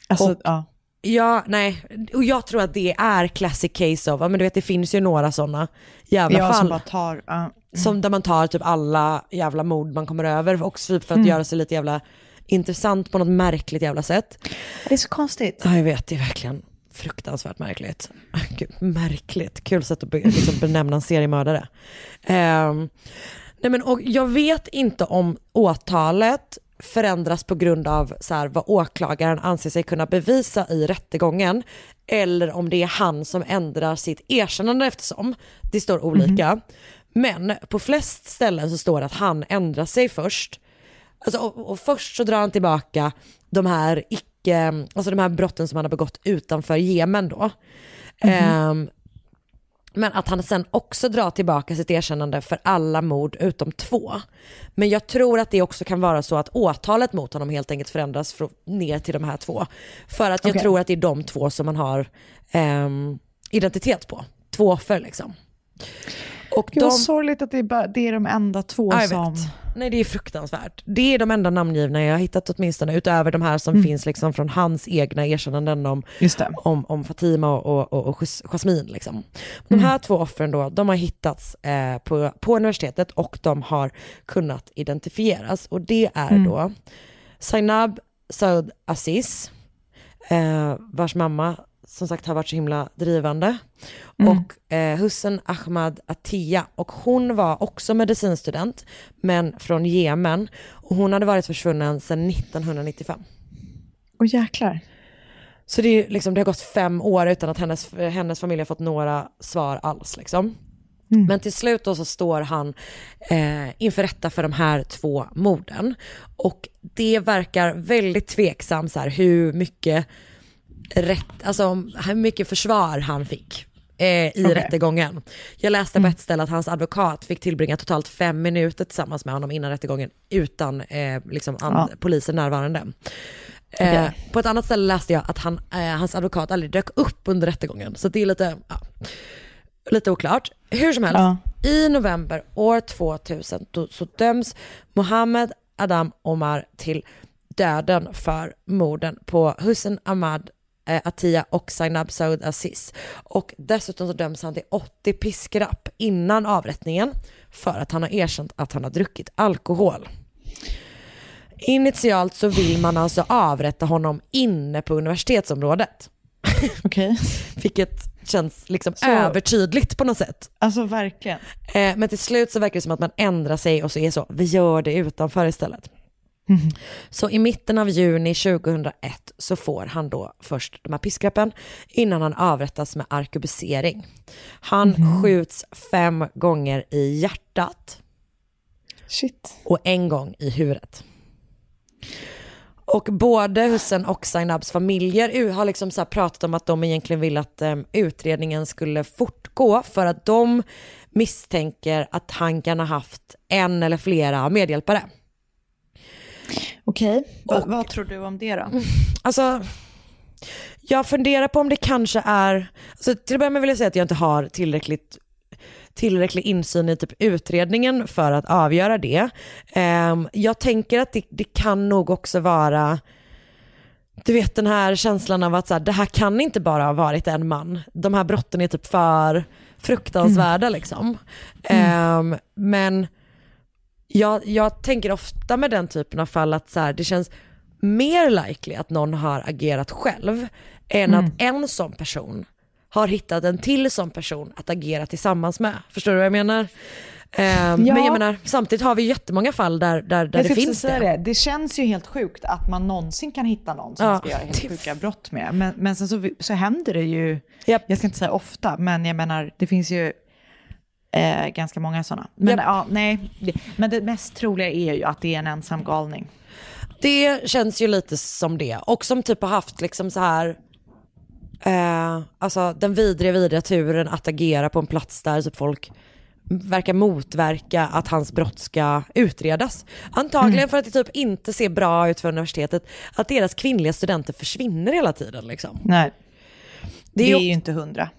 [SPEAKER 2] Alltså,
[SPEAKER 1] och-
[SPEAKER 2] ja.
[SPEAKER 1] Ja, nej, och jag tror att det är classic case of, ja, men du vet det finns ju några sådana jävla
[SPEAKER 2] Jag
[SPEAKER 1] fall.
[SPEAKER 2] som bara tar, ja.
[SPEAKER 1] Som där man tar typ alla jävla mord man kommer över, också typ för
[SPEAKER 2] Mm.
[SPEAKER 1] att göra sig lite jävla intressant på något märkligt jävla sätt.
[SPEAKER 2] Det är så konstigt.
[SPEAKER 1] Ja jag vet, det är verkligen fruktansvärt märkligt. Gud, märkligt, kul sätt att be, liksom benämna en seriemördare. Ehm, Nej, men, och jag vet inte om åtalet förändras på grund av så här, vad åklagaren anser sig kunna bevisa i rättegången eller om det är han som ändrar sitt erkännande eftersom. Det står olika. Men på flest ställen så står det att han ändrar sig först. Alltså, och, och först så drar han tillbaka de här icke, alltså de här brotten som han har begått utanför Jemen då. Ehm, men att han sen också drar tillbaka sitt erkännande för alla mord utom två. Men jag tror att det också kan vara så att åtalet mot honom helt enkelt förändras från, ner till de här två. För att jag
[SPEAKER 2] Okej.
[SPEAKER 1] tror att det är de två som man har ehm, identitet på. Två offer liksom. Och
[SPEAKER 2] Gud
[SPEAKER 1] de,
[SPEAKER 2] vad sorgligt att det är, bara, det är de enda två
[SPEAKER 1] Ja,
[SPEAKER 2] som...
[SPEAKER 1] vet. Nej det är fruktansvärt. Det är de enda namngivna jag har hittat åtminstone, utöver de här som
[SPEAKER 2] Mm.
[SPEAKER 1] finns liksom från hans egna erkännanden om, om, om Fatima och, och, och Jas- Jasmin. Liksom. De
[SPEAKER 2] Mm.
[SPEAKER 1] här två offren då, de har hittats eh, på, på universitetet och de har kunnat identifieras. Och det är
[SPEAKER 2] Mm.
[SPEAKER 1] då Zainab Saud Aziz, eh, vars mamma som sagt har varit så himla drivande.
[SPEAKER 2] Mm.
[SPEAKER 1] Och eh, Hussein Ahmad Attia. Och hon var också medicinstudent, men från Jemen. Och hon hade varit försvunnen sedan 1995.
[SPEAKER 2] Åh jäklar.
[SPEAKER 1] Så det, är liksom, det har gått fem år utan att hennes, hennes familj har fått några svar alls. Liksom. Men till slut då så står han eh, inför rätta för de här två morden. Och det verkar väldigt tveksamt så här, hur mycket rätt, alltså hur mycket försvar han fick eh, i
[SPEAKER 2] Okej.
[SPEAKER 1] rättegången. Jag läste på ett ställe att hans advokat fick tillbringa totalt fem minuter tillsammans med honom innan rättegången utan eh, liksom
[SPEAKER 2] Ja.
[SPEAKER 1] poliser närvarande. Eh,
[SPEAKER 2] Okej.
[SPEAKER 1] på ett annat ställe läste jag att han, eh, hans advokat aldrig dök upp under rättegången. Så det är lite, ja, lite oklart. Hur som helst,
[SPEAKER 2] Ja.
[SPEAKER 1] i november år 2000 då, så döms Mohammed Adam Omar till döden för morden på Hussein Ahmad eh, Attia och Zainab Saud Aziz. Och dessutom så döms han till 80 piskrapp innan avrättningen för att han har erkänt att han har druckit alkohol. Initialt så vill man alltså avrätta honom inne på universitetsområdet.
[SPEAKER 2] Okej.
[SPEAKER 1] Vilket känns liksom
[SPEAKER 2] Så-
[SPEAKER 1] övertydligt på något sätt.
[SPEAKER 2] Alltså verkligen.
[SPEAKER 1] Eh, men till slut så verkar det som att man ändrar sig och så är så, vi gör det utanför istället. Så i mitten av juni 2001 så får han då först de här piskrappen innan han avrättas med arkebusering. Han skjuts fem gånger i hjärtat
[SPEAKER 2] Shit.
[SPEAKER 1] och en gång i huvudet. Och både Hussein och Zainabs familjer har liksom så pratat om att de egentligen vill att em, utredningen skulle fortgå för att de misstänker att han kan ha haft en eller flera medhjälpare.
[SPEAKER 2] Okej. Va- vad tror du om det då?
[SPEAKER 1] Alltså, jag funderar på om det kanske är, alltså till att börja med vill jag säga att jag inte har tillräckligt tillräcklig insyn i typ utredningen för att avgöra det. Ehm, jag tänker att det, det kan nog också vara, du vet den här känslan av att så här, det här kan inte bara ha varit en man. De här brotten är typ för fruktansvärda liksom. Ehm, men jag, jag tänker ofta med den typen av fall att så här, det känns mer likely att någon har agerat själv än att en sån person har hittat en till sån person att agera tillsammans med. Förstår du vad jag menar? Ehm,
[SPEAKER 2] Ja.
[SPEAKER 1] Men jag menar, samtidigt har vi jättemånga fall där, där, där det finns det.
[SPEAKER 2] det. Det känns ju helt sjukt att man någonsin kan hitta någon som
[SPEAKER 1] Ja,
[SPEAKER 2] man ska göra helt sjuka brott med. Men, men sen så, så händer det ju,
[SPEAKER 1] Japp.
[SPEAKER 2] jag ska inte säga ofta, men jag menar det finns ju eh, ganska många sådana. Men
[SPEAKER 1] Japp.
[SPEAKER 2] ja, nej. Det, men det mest troliga är ju att det är en ensam galning.
[SPEAKER 1] Det känns ju lite som det. Och som typ har haft liksom så här, eh, alltså den vidriga, vidriga turen att agera på en plats där typ folk verkar motverka att hans brott ska utredas. Antagligen för att det typ inte ser bra ut för universitetet att deras kvinnliga studenter försvinner hela tiden. Liksom.
[SPEAKER 2] Nej,
[SPEAKER 1] Det
[SPEAKER 2] det
[SPEAKER 1] är
[SPEAKER 2] är,
[SPEAKER 1] ju-
[SPEAKER 2] ju inte hundra.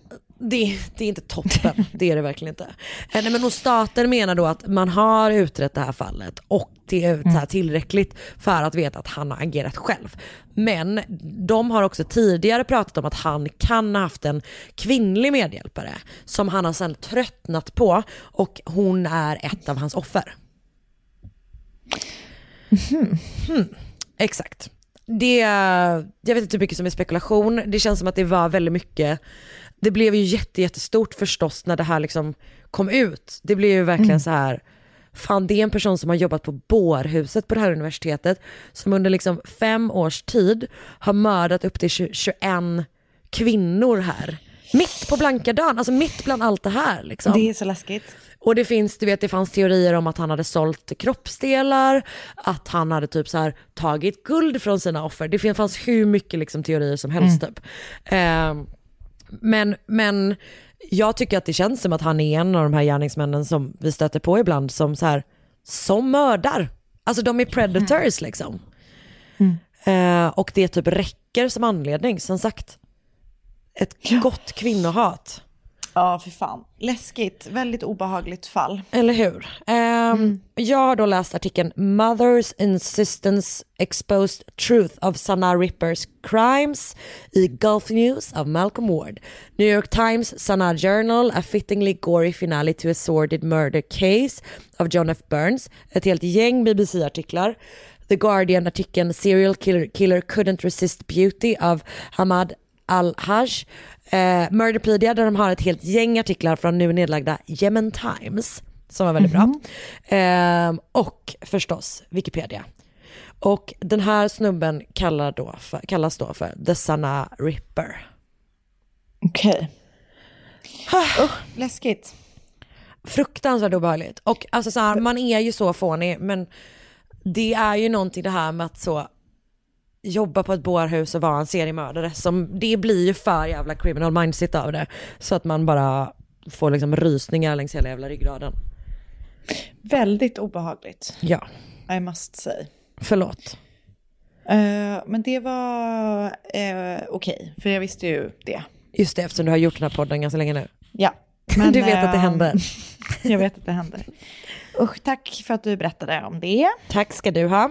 [SPEAKER 1] Det, det är inte toppen, det är det verkligen inte. Eh, Nej, men och staten menar då att man har utrett det här fallet och det är här tillräckligt för att veta att han har agerat själv. Men de har också tidigare pratat om att han kan ha haft en kvinnlig medhjälpare som han har sedan tröttnat på och hon är ett av hans offer. Hmm, Exakt. Det, jag vet inte hur mycket som är spekulation. Det känns som att det var väldigt mycket, det blev ju jätte, jättestort förstås när det här liksom kom ut. Det blev ju verkligen så här fan det är en person som har jobbat på bårhuset på det här universitetet som under liksom fem års tid har mördat upp till 20, 21 kvinnor här. Mitt på blanka dagen, alltså mitt bland allt det här liksom.
[SPEAKER 2] Det är så läskigt.
[SPEAKER 1] Och det finns, du vet det fanns teorier om att han hade sålt kroppsdelar, att han hade typ så här tagit guld från sina offer. Det fanns hur mycket liksom teorier som helst typ. Eh, men, men jag tycker att det känns som att han är en av de här gärningsmännen som vi stöter på ibland som så här, som mördar. Alltså de är predators liksom. Eh, och det typ räcker som anledning, som sagt. Ett gott kvinnohat.
[SPEAKER 2] Ja, för fan. Läskigt. Väldigt obehagligt fall.
[SPEAKER 1] Eller hur? Ehm, Jag har då läst artikeln Mother's Insistence Exposed Truth of Sanaa Rippers Crimes i Gulf News av Malcolm Ward. New York Times Sanaa Journal, A Fittingly Gory Finale to a Sordid Murder Case av John F. Burns. Ett helt gäng BBC-artiklar. The Guardian-artikeln Serial killer, killer Couldn't Resist Beauty av Hamad Al-Haj. Eh, Murderpedia där de har ett helt gäng artiklar från nu nedlagda Yemen Times som var väldigt bra. Eh, och förstås Wikipedia. Och den här snubben kallar då för, kallas då för The Sanaa Ripper.
[SPEAKER 2] Okej. Usch, läskigt.
[SPEAKER 1] Fruktansvärt obehagligt. Och alltså så här, man är ju så fånig men det är ju någonting det här med att så jobba på ett bårhus och vara en seriemördare som det blir ju för jävla criminal mindset av det. Så att man bara får liksom rysningar längs hela jävla ryggraden.
[SPEAKER 2] Väldigt obehagligt.
[SPEAKER 1] Ja,
[SPEAKER 2] I must say.
[SPEAKER 1] förlåt.
[SPEAKER 2] Eh, men det var uh, okej, för jag visste ju det.
[SPEAKER 1] Just det, eftersom du har gjort den här podden ganska länge nu.
[SPEAKER 2] Ja.
[SPEAKER 1] du vet att det
[SPEAKER 2] ehm,
[SPEAKER 1] händer.
[SPEAKER 2] jag vet att det händer. Usch, tack för att du berättade om det.
[SPEAKER 1] Tack ska du ha.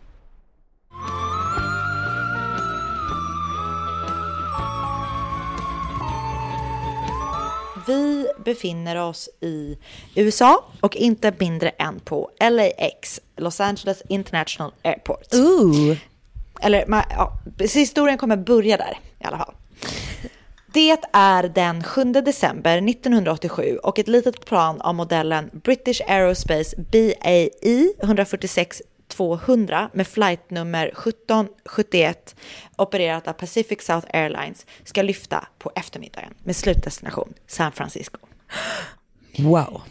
[SPEAKER 2] Vi befinner oss i USA och inte mindre än på LAX, Los Angeles International Airport.
[SPEAKER 1] Ooh.
[SPEAKER 2] Eller ja, historien kommer börja där i alla fall. Det är den 7 december 1987 och ett litet plan av modellen British Aerospace BAE 146-200 med flightnummer 1771 opererat av Pacific South Airlines ska lyfta på eftermiddagen med slutdestination San Francisco.
[SPEAKER 1] Wow.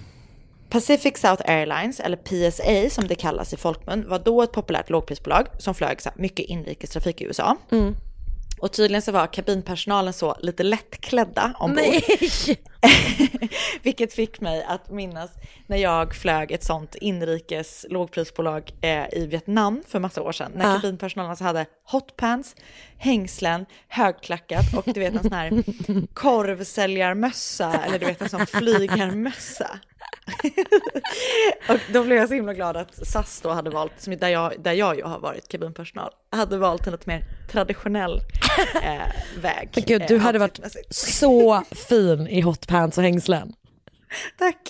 [SPEAKER 2] Pacific South Airlines, eller PSA som det kallas i folkmun, var då ett populärt lågprisbolag som flög mycket inrikestrafik i USA. Och tydligen så var kabinpersonalen så lite lättklädda ombord.
[SPEAKER 1] Nej.
[SPEAKER 2] Vilket fick mig att minnas när jag flög ett sånt inrikes lågprisbolag eh, i Vietnam för massa år sedan. När
[SPEAKER 1] Ah.
[SPEAKER 2] kabinpersonalen alltså hade hotpants, hängslen, högklackat och du vet en sån här korvsäljarmössa eller du vet en sån flygarmössa. och då blev jag så himla glad att SAS då hade valt, som där jag, där jag ju har varit kabinpersonal, hade valt en lite mer traditionell eh, väg.
[SPEAKER 1] Men Gud, du
[SPEAKER 2] eh,
[SPEAKER 1] hade varit så fin i hotpants och hängslen.
[SPEAKER 2] Tack.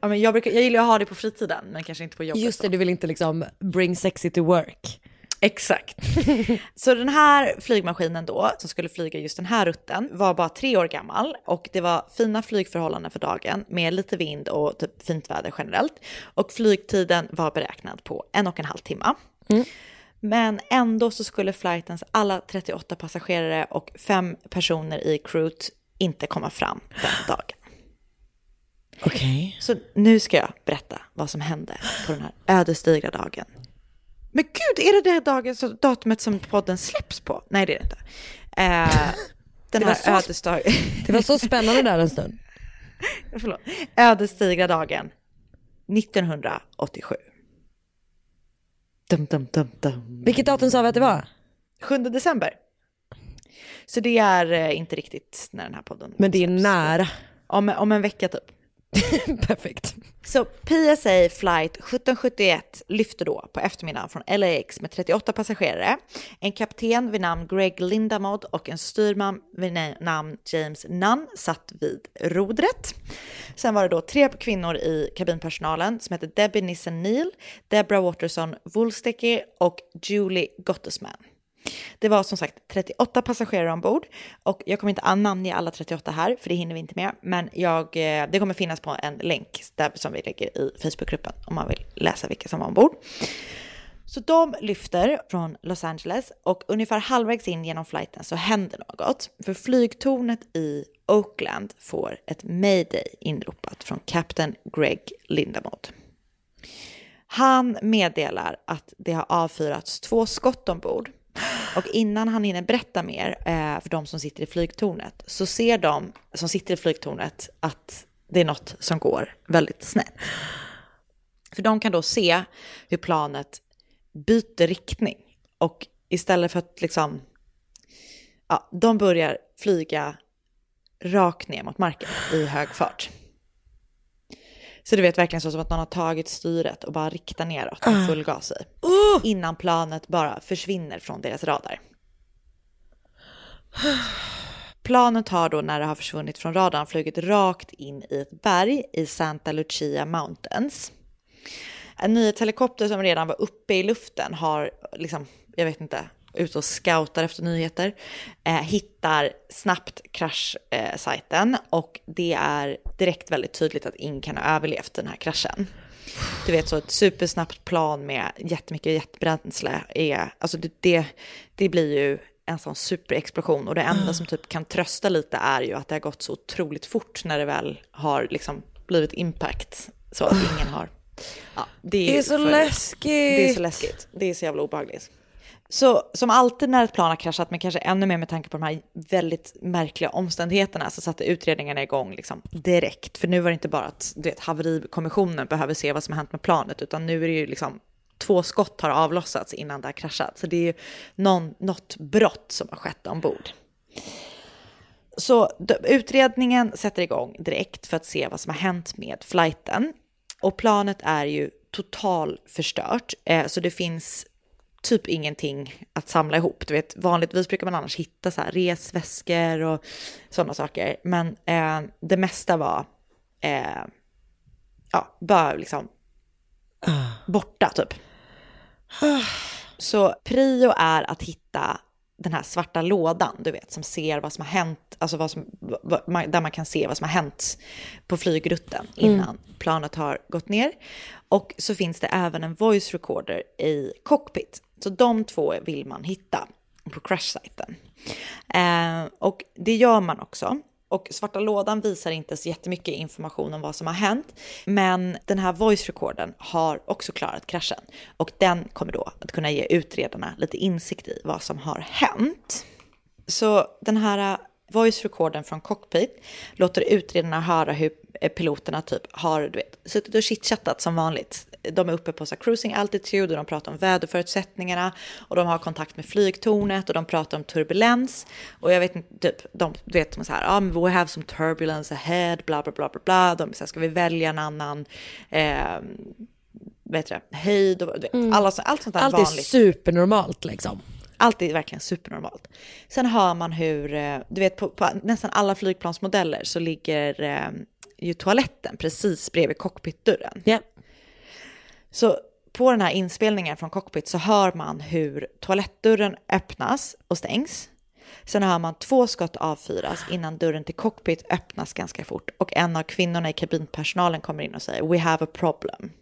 [SPEAKER 2] Ja, men jag, brukar, jag gillar att ha det på fritiden, men kanske inte på jobbet.
[SPEAKER 1] Just det,
[SPEAKER 2] då.
[SPEAKER 1] du vill inte liksom bring sexy to work.
[SPEAKER 2] Exakt. Så den här flygmaskinen då, som skulle flyga just den här rutten, var bara tre år gammal och det var fina flygförhållanden för dagen med lite vind och typ fint väder generellt. Och flygtiden var beräknad på en och en halv timme. Men ändå så skulle flightens alla 38 passagerare och fem personer i crewet inte komma fram den dagen.
[SPEAKER 1] Okej.
[SPEAKER 2] Så nu ska jag berätta vad som hände på den här ödesdigra dagen. Men gud, är det det dagen, så datumet som podden släpps på? Nej, det är det inte. Eh, den här ödesdagen,
[SPEAKER 1] Det var så spännande där en stund.
[SPEAKER 2] förlåt, ödesdigra dagen 1987. Dum, dum, dum, dum.
[SPEAKER 1] Vilket datum sa vi att det var?
[SPEAKER 2] 7 december. Så det är eh, inte riktigt när den här podden
[SPEAKER 1] Men det är
[SPEAKER 2] släpps.
[SPEAKER 1] nära.
[SPEAKER 2] Om, om en vecka typ.
[SPEAKER 1] Perfekt.
[SPEAKER 2] Så PSA flight 1771 lyfte då på eftermiddagen från LAX med 38 passagerare, en kapten vid namn Greg Lindamod och en styrman vid namn James Nunn satt vid rodret. Sen var det då tre kvinnor i kabinpersonalen som hette Debbie Nissen Neal, Deborah Waterson Woolstecky och Julie Gottesman. Det var som sagt 38 passagerare ombord och jag kommer inte att namnge alla 38 här för det hinner vi inte med. Men jag, eh, det kommer finnas på en länk där, som vi lägger i Facebookgruppen om man vill läsa vilka som var ombord. Så de lyfter från Los Angeles och ungefär halvvägs in genom flighten så händer något. För flygtornet i Oakland får ett mayday inropat från kapten Greg Lindamod. Han meddelar att det har avfyrats två skott ombord och innan han hinner berätta mer eh, för de som sitter i flygtornet så ser de som sitter i flygtornet att det är något som går väldigt snett. För de kan då se hur planet byter riktning och istället för att liksom, ja, de börjar flyga rakt ner mot marken i hög fart. Så du vet verkligen så som att någon har tagit styret och bara riktar neråt med full gas i. Innan planet bara försvinner från deras radar. Planet har då när det har försvunnit från radarn flugit rakt in i ett berg i Santa Lucia Mountains. En nyhetshelikopter som redan var uppe i luften har, liksom, jag vet inte, ute och scoutar efter nyheter, eh, hittar snabbt kraschsajten eh, och det är direkt väldigt tydligt att ingen kan ha överlevt den här kraschen. Du vet så ett supersnabbt plan med jättemycket jetbränsle är, alltså det, det, det blir ju en sån superexplosion och det enda som typ kan trösta lite är ju att det har gått så otroligt fort när det väl har liksom blivit impact så att ingen har Ja, det, är
[SPEAKER 1] Det är så läskigt.
[SPEAKER 2] Det är så läskigt. Det är så jävla obehagligt. Så som alltid när ett plan har kraschat, men kanske ännu mer med tanke på de här väldigt märkliga omständigheterna, så satte utredningarna igång liksom direkt. För nu var det inte bara att du vet, haverikommissionen behöver se vad som har hänt med planet, utan nu är det ju liksom två skott har avlossats innan det har kraschat. Så det är ju någon, något brott som har skett ombord. Så utredningen sätter igång direkt för att se vad som har hänt med flighten. Och planet är ju totalförstört, eh, så det finns typ ingenting att samla ihop. Du vet, vanligtvis brukar man annars hitta så här resväskor och sådana saker. Men eh, det mesta var eh, ja, bara liksom borta typ. Så prio är att hitta den här svarta lådan, du vet, som ser vad som har hänt, alltså vad som, där man kan se vad som har hänt på flygrutten innan planet har gått ner. Och så finns det även en voice recorder i cockpit. Så de två vill man hitta på crash-sajten. Eh, och det gör man också. Och svarta lådan visar inte så jättemycket information om vad som har hänt. Men den här voice recorden har också klarat kraschen. Och den kommer då att kunna ge utredarna lite insikt i vad som har hänt. Så den här eh, voice recorden från cockpit låter utredarna höra hur eh, piloterna typ har du vet, suttit och chitchattat som vanligt. De är uppe på så cruising altitude och de pratar om väderförutsättningarna och de har kontakt med flygtornet och de pratar om turbulens. Och jag vet inte, typ, de vet som så här, ah, we have some turbulence ahead, bla bla bla bla bla. De så här, ska vi välja en annan, eh, vet det, höjd och vet, alla, så- allt sånt där
[SPEAKER 1] Allt är
[SPEAKER 2] vanligt.
[SPEAKER 1] supernormalt liksom.
[SPEAKER 2] Allt är verkligen supernormalt. Sen hör man hur, eh, du vet på, på nästan alla flygplansmodeller så ligger eh, ju toaletten precis bredvid cockpitdörren.
[SPEAKER 1] Ja.
[SPEAKER 2] Så på den här inspelningen från cockpit så hör man hur toalettdörren öppnas och stängs. Sen hör man två skott avfyras innan dörren till cockpit öppnas ganska fort och en av kvinnorna i kabinpersonalen kommer in och säger “We have a problem”.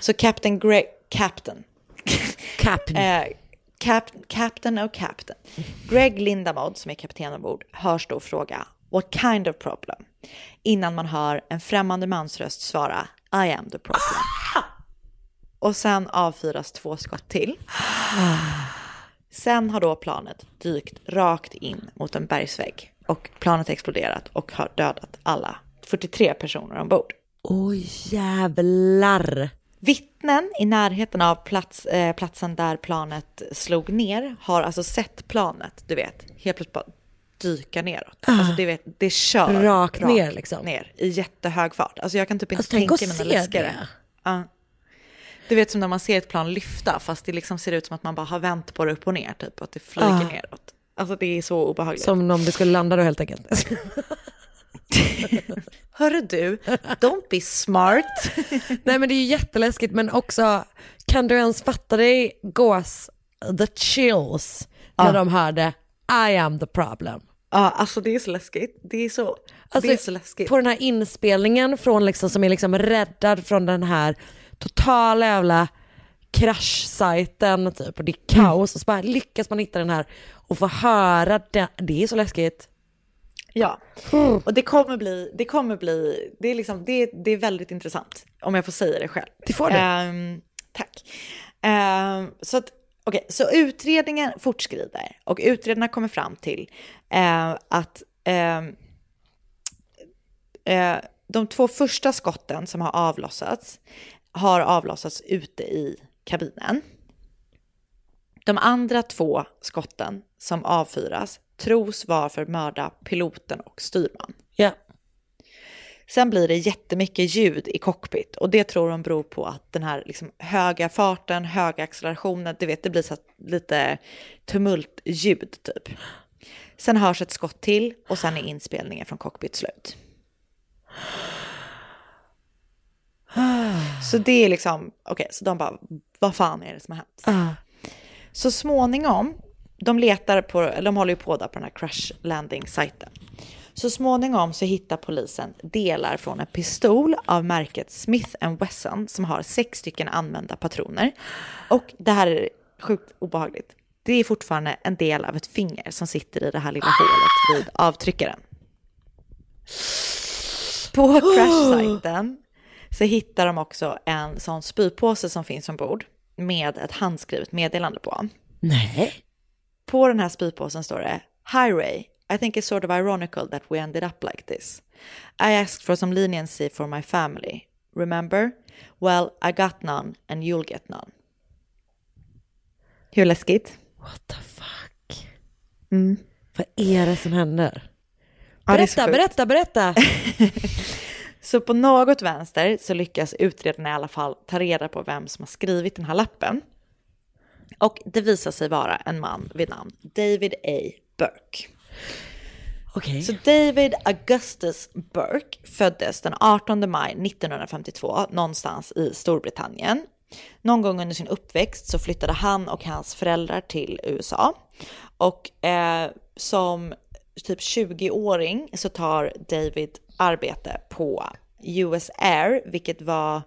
[SPEAKER 2] Så Captain Greg, Captain,
[SPEAKER 1] Captain.
[SPEAKER 2] Eh, cap, captain och captain. Greg Lindamod, som är kapten ombord, hörs då fråga “What kind of problem?” innan man hör en främmande mansröst svara “I am the problem”. Och sen avfyras två skott till. Sen har då planet dykt rakt in mot en bergsvägg och planet exploderat och har dödat alla 43 personer ombord.
[SPEAKER 1] Oj jävlar.
[SPEAKER 2] Vittnen i närheten av plats, eh, platsen där planet slog ner har alltså sett planet, du vet, helt plötsligt bara dyka neråt. Alltså det, vet, det kör
[SPEAKER 1] Rakt ner, liksom.
[SPEAKER 2] ner i jättehög fart. Alltså jag kan typ inte
[SPEAKER 1] Alltså, tänk
[SPEAKER 2] tänka mig något läskigare.
[SPEAKER 1] det.
[SPEAKER 2] Ja. Du vet som när man ser ett plan lyfta fast det liksom ser ut som att man bara har vänt på det upp och ner typ och att det flyger
[SPEAKER 1] Ah.
[SPEAKER 2] neråt. Alltså det är så obehagligt.
[SPEAKER 1] Som om det skulle landa då helt enkelt.
[SPEAKER 2] Hörru du, don't be smart.
[SPEAKER 1] Nej men det är ju jätteläskigt men också, kan du ens fatta dig gås, the chills, när
[SPEAKER 2] Ja.
[SPEAKER 1] de hörde I am the problem.
[SPEAKER 2] Ja, alltså det är så läskigt. Det är så,
[SPEAKER 1] Alltså,
[SPEAKER 2] det är så läskigt.
[SPEAKER 1] På den här inspelningen från liksom, som är liksom räddad från den här totala jävla kraschsajten typ och det är kaos och så bara lyckas man hitta den här och få höra det. Det är så läskigt.
[SPEAKER 2] Ja, och det kommer bli, det kommer bli, det är liksom, det, det är väldigt intressant om jag får säga det själv.
[SPEAKER 1] Det får du.
[SPEAKER 2] Ehm, tack. Ehm, så att, okej, så utredningen fortskrider och utredarna kommer fram till eh, att ehm, eh, de två första skotten som har avlossats har avlossats ute i kabinen. De andra två skotten som avfyras tros vara för att mörda piloten och styrman.
[SPEAKER 1] Ja.
[SPEAKER 2] Sen blir det jättemycket ljud i cockpit och det tror de beror på att den här liksom höga farten, höga accelerationen, du vet det blir så lite tumultljud typ. Sen hörs ett skott till och sen är inspelningen från cockpit slut. Så det är liksom, okej, så de bara, vad fan är det som har hänt? Så småningom, de letar på, eller de håller ju på där på den här crash landing-sajten. Så småningom så hittar polisen delar från en pistol av märket Smith Wesson som har sex stycken använda patroner. Och det här är sjukt obehagligt. Det är fortfarande en del av ett finger som sitter i det här lilla hålet vid avtryckaren. På crash-sajten så hittar de också en sån spypåse som finns ombord med ett handskrivet meddelande på.
[SPEAKER 1] Nej.
[SPEAKER 2] På den här spypåsen står det Hi Ray, I think it's sort of ironical that we ended up like this. I asked for some leniency for my family. Remember? Well, I got none and you'll get none. Hur läskigt?
[SPEAKER 1] What the fuck?
[SPEAKER 2] Mm.
[SPEAKER 1] Vad är det som händer?
[SPEAKER 2] Ja,
[SPEAKER 1] Berätta,
[SPEAKER 2] sjukt.
[SPEAKER 1] berätta, berätta.
[SPEAKER 2] Så på något vänster så lyckas utredarna i alla fall ta reda på vem som har skrivit den här lappen. Och det visar sig vara en man vid namn David A. Burke.
[SPEAKER 1] Okej.
[SPEAKER 2] Så David Augustus Burke föddes den 18 maj 1952 någonstans i Storbritannien. Någon gång under sin uppväxt så flyttade han och hans föräldrar till USA. Och eh, som typ 20-åring så tar David arbete på US Air, vilket var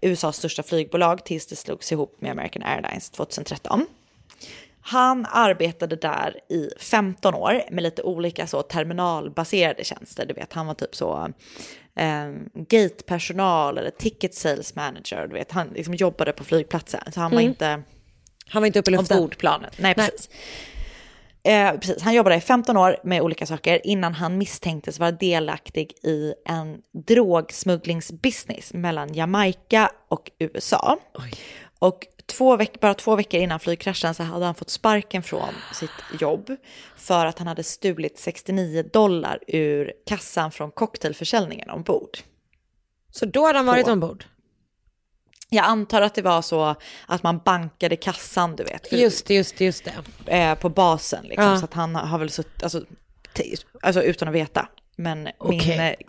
[SPEAKER 2] USAs största flygbolag tills det slogs ihop med American Airlines 2013. Han arbetade där i 15 år med lite olika så terminalbaserade tjänster. Du vet, han var typ så eh, gatepersonal eller ticket sales manager. Du vet, han liksom jobbade på flygplatsen. Så han var
[SPEAKER 1] Mm.
[SPEAKER 2] inte
[SPEAKER 1] Han var inte uppe i luften.
[SPEAKER 2] ombordplanet. Nej,
[SPEAKER 1] Nej.
[SPEAKER 2] precis. Eh, precis. Han jobbade i 15 år med olika saker innan han misstänktes vara delaktig i en drogsmugglingsbusiness mellan Jamaica och USA. Och två veck- bara två veckor innan flygkraschen så hade han fått sparken från sitt jobb för att han hade stulit 69 dollar ur kassan från cocktailförsäljningen ombord.
[SPEAKER 1] Så då hade han varit
[SPEAKER 2] På-
[SPEAKER 1] ombord?
[SPEAKER 2] Jag antar att det var så att man bankade kassan, du vet.
[SPEAKER 1] Just det, just det, just det.
[SPEAKER 2] eh, på basen. Liksom,
[SPEAKER 1] Ja.
[SPEAKER 2] Så att han har väl suttit, alltså, alltså utan att veta. Men min
[SPEAKER 1] Okej.
[SPEAKER 2] eh,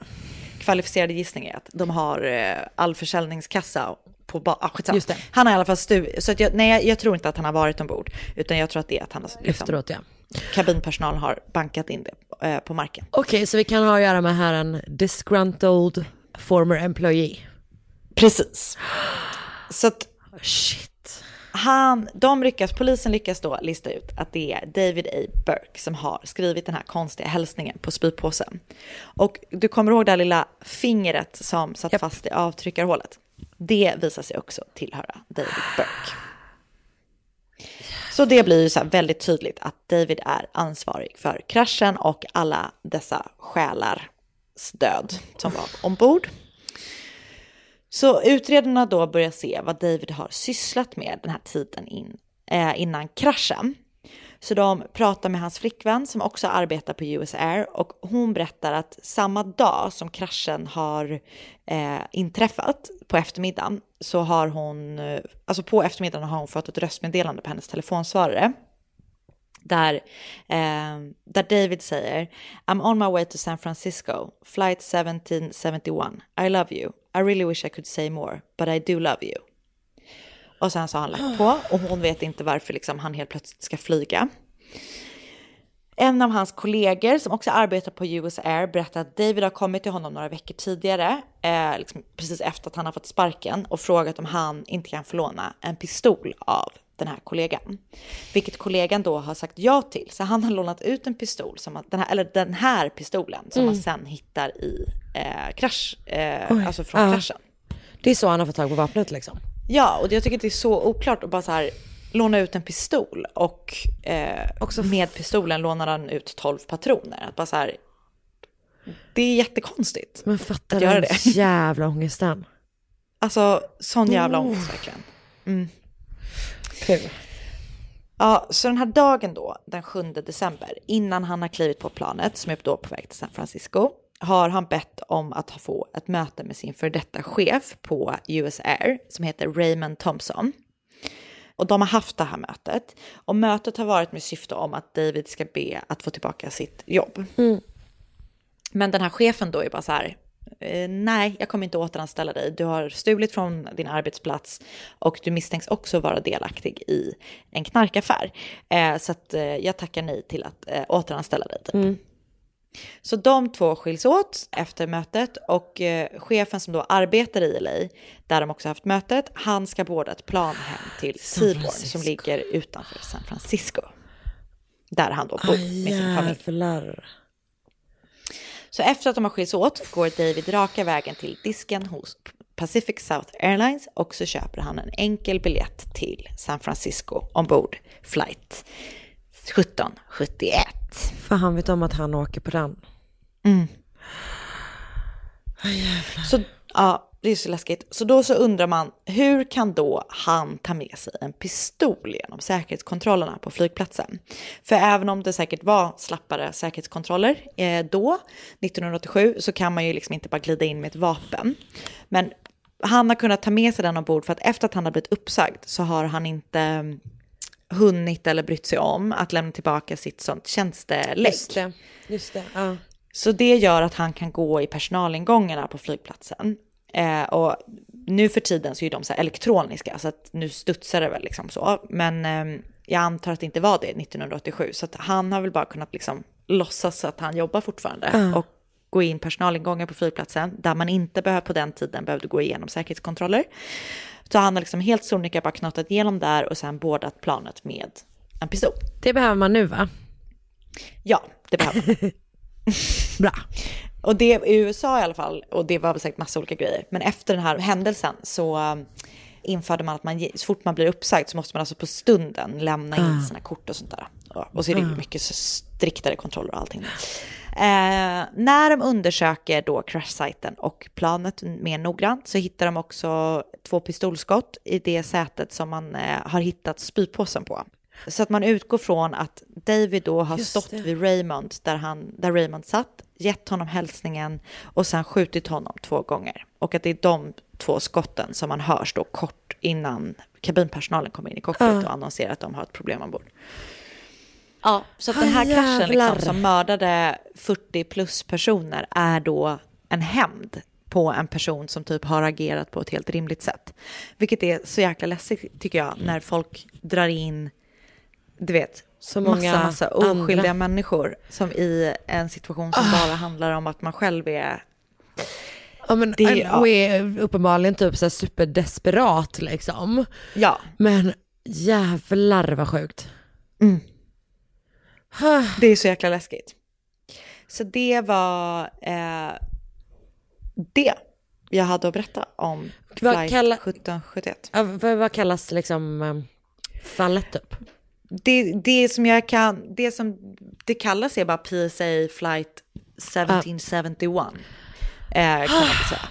[SPEAKER 2] kvalificerade gissning är att de har eh, all försäljningskassa på ba- ah, skitsamma.
[SPEAKER 1] Just det.
[SPEAKER 2] Han har i alla fall stu- så jag, nej, jag- tror inte att han har varit ombord. Utan jag tror att det är att han har, liksom,
[SPEAKER 1] Efteråt ja.
[SPEAKER 2] kabinpersonal har bankat in det eh, på marken.
[SPEAKER 1] Okej, så vi kan ha att göra med här en disgruntled former employee.
[SPEAKER 2] Precis. Så att
[SPEAKER 1] Shit.
[SPEAKER 2] han, de lyckas, polisen lyckas då lista ut att det är David A. Burke som har skrivit den här konstiga hälsningen på spypåsen. Och du kommer ihåg det här lilla fingret som satt
[SPEAKER 1] Japp.
[SPEAKER 2] fast i avtryckarhålet? Det visar sig också tillhöra David Burke. Så det blir ju så väldigt tydligt att David är ansvarig för kraschen och alla dessa själars död som var ombord. Så utredarna då börjar se vad David har sysslat med den här tiden in, eh, innan kraschen. Så de pratar med hans flickvän som också arbetar på US Air och hon berättar att samma dag som kraschen har eh, inträffat på eftermiddagen så har hon, eh, alltså på eftermiddagen har hon fått ett röstmeddelande på hennes telefonsvarare där, eh, där David säger I'm on my way to San Francisco, flight 1771. I love you. I really wish I could say more, but I do love you. Och sen så har han lagt på och hon vet inte varför liksom han helt plötsligt ska flyga. En av hans kollegor som också arbetar på US Air berättar att David har kommit till honom några veckor tidigare, eh, liksom precis efter att han har fått sparken och frågat om han inte kan få låna en pistol av den här kollegan. Vilket kollegan då har sagt ja till. Så han har lånat ut en pistol, som, den här, eller den här pistolen som
[SPEAKER 1] Mm.
[SPEAKER 2] han sen hittar i eh, krasch, eh,
[SPEAKER 1] Oj.
[SPEAKER 2] alltså från
[SPEAKER 1] Ja.
[SPEAKER 2] kraschen.
[SPEAKER 1] Det är så han har fått tag på vapnet liksom.
[SPEAKER 2] Ja, och jag tycker det är så oklart att bara så här låna ut en pistol och eh, med pistolen lånar han ut 12 patroner. Att bara så här, det är jättekonstigt
[SPEAKER 1] Men fattar
[SPEAKER 2] göra
[SPEAKER 1] den jävla ångesten.
[SPEAKER 2] Alltså sån jävla
[SPEAKER 1] Oh.
[SPEAKER 2] ångest verkligen. Mm.
[SPEAKER 1] Kul.
[SPEAKER 2] Ja, så den här dagen då, den 7 december, innan han har klivit på planet som är då på väg till San Francisco, har han bett om att få ett möte med sin för detta chef på US Air som heter Raymond Thompson. Och de har haft det här mötet och mötet har varit med syfte om att David ska be att få tillbaka sitt jobb. Men den här chefen då är bara så här, nej, jag kommer inte återanställa dig. Du har stulit från din arbetsplats och du misstänks också vara delaktig i en knarkaffär. Eh, så att eh, jag tackar nej till att eh, återanställa dig. Typ. Så de två skiljs åt efter mötet och eh, chefen som då arbetar i LA, där de också haft mötet, han ska boarda ett plan hem till
[SPEAKER 1] San
[SPEAKER 2] Seabourn som ligger utanför San Francisco. Där han då bor med sin familj.
[SPEAKER 1] Jävlar.
[SPEAKER 2] Så efter att de har skilts åt går David raka vägen till disken hos Pacific South Airlines och så köper han en enkel biljett till San Francisco ombord flight 1771.
[SPEAKER 1] För han vet om att han åker på den.
[SPEAKER 2] Mm. Så ja, det är så läskigt. Så då så undrar man, hur kan då han ta med sig en pistol genom säkerhetskontrollerna på flygplatsen? För även om det säkert var slappare säkerhetskontroller eh, då, 1987, så kan man ju liksom inte bara glida in med ett vapen. Men han har kunnat ta med sig den ombord för att efter att han har blivit uppsagd så har han inte mm, hunnit eller brytt sig om att lämna tillbaka sitt sånt tjänstelägg.
[SPEAKER 1] Just det. Just det. Ja.
[SPEAKER 2] Så det gör att han kan gå i personalingångarna på flygplatsen. Eh, och nu för tiden så är de så här elektroniska så att nu studsar det väl liksom så. Men eh, jag antar att det inte var det 1987 så att han har väl bara kunnat liksom låtsas att han jobbar fortfarande
[SPEAKER 1] Ja.
[SPEAKER 2] och gå in personalingångar på flygplatsen där man inte behöver på den tiden behövde gå igenom säkerhetskontroller. Så han har liksom helt sonika bara knatat igenom där och sen bordat planet med en pistol.
[SPEAKER 1] Det behöver man nu va?
[SPEAKER 2] Ja, det behöver man.
[SPEAKER 1] Bra.
[SPEAKER 2] Och det i USA i alla fall, och det var väl säkert massa olika grejer, men efter den här händelsen så um, införde man att man, så fort man blir uppsagd så måste man alltså på stunden lämna in
[SPEAKER 1] Ah.
[SPEAKER 2] sina kort och sånt där. Och, så är det
[SPEAKER 1] Ah.
[SPEAKER 2] mycket striktare kontroller och allting. Eh, när de undersöker då crashsajten och planet mer noggrant så hittar de också två pistolskott i det sätet som man eh, har hittat spypåsen på. Så att man utgår från att David då har
[SPEAKER 1] Just
[SPEAKER 2] stått
[SPEAKER 1] det.
[SPEAKER 2] vid Raymond där, han, där Raymond satt, gett honom hälsningen och sen skjutit honom två gånger. Och att det är de två skotten som man hörs då kort innan kabinpersonalen kommer in i cockpit
[SPEAKER 1] Ja.
[SPEAKER 2] och annonserar att de har ett problem ombord. Ja, så att den här kraschen liksom, som mördade 40 plus personer är då en hämnd på en person som typ har agerat på ett helt rimligt sätt. Vilket är så jäkla läskigt tycker jag när folk drar in, du vet,
[SPEAKER 1] Så många
[SPEAKER 2] massa, massa oskyldiga
[SPEAKER 1] andra.
[SPEAKER 2] människor som i en situation som bara handlar om att man själv är
[SPEAKER 1] Ja, men,
[SPEAKER 2] Det- ja.
[SPEAKER 1] och är uppenbarligen typ så superdesperat liksom.
[SPEAKER 2] Ja.
[SPEAKER 1] Men jävlar vad sjukt.
[SPEAKER 2] Mm. Det är så jäkla läskigt. Så det var eh, det jag hade att berätta om
[SPEAKER 1] Vad
[SPEAKER 2] flight
[SPEAKER 1] kalla-
[SPEAKER 2] 1771.
[SPEAKER 1] Ja, vad, vad kallas liksom eh, fallet typ?
[SPEAKER 2] Det, det som jag kan, det som det kallas är bara PSA flight 1771. Eh, kan man väl säga.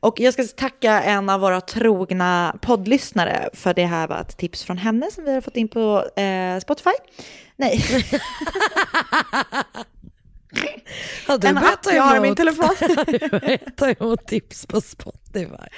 [SPEAKER 2] Och jag ska tacka en av våra trogna poddlyssnare för det här var ett tips från henne som vi har fått in på eh, Spotify. Nej,
[SPEAKER 1] Ja, du
[SPEAKER 2] en
[SPEAKER 1] ta
[SPEAKER 2] jag har i min telefon.
[SPEAKER 1] Du börjar ta emot tips på Spotify.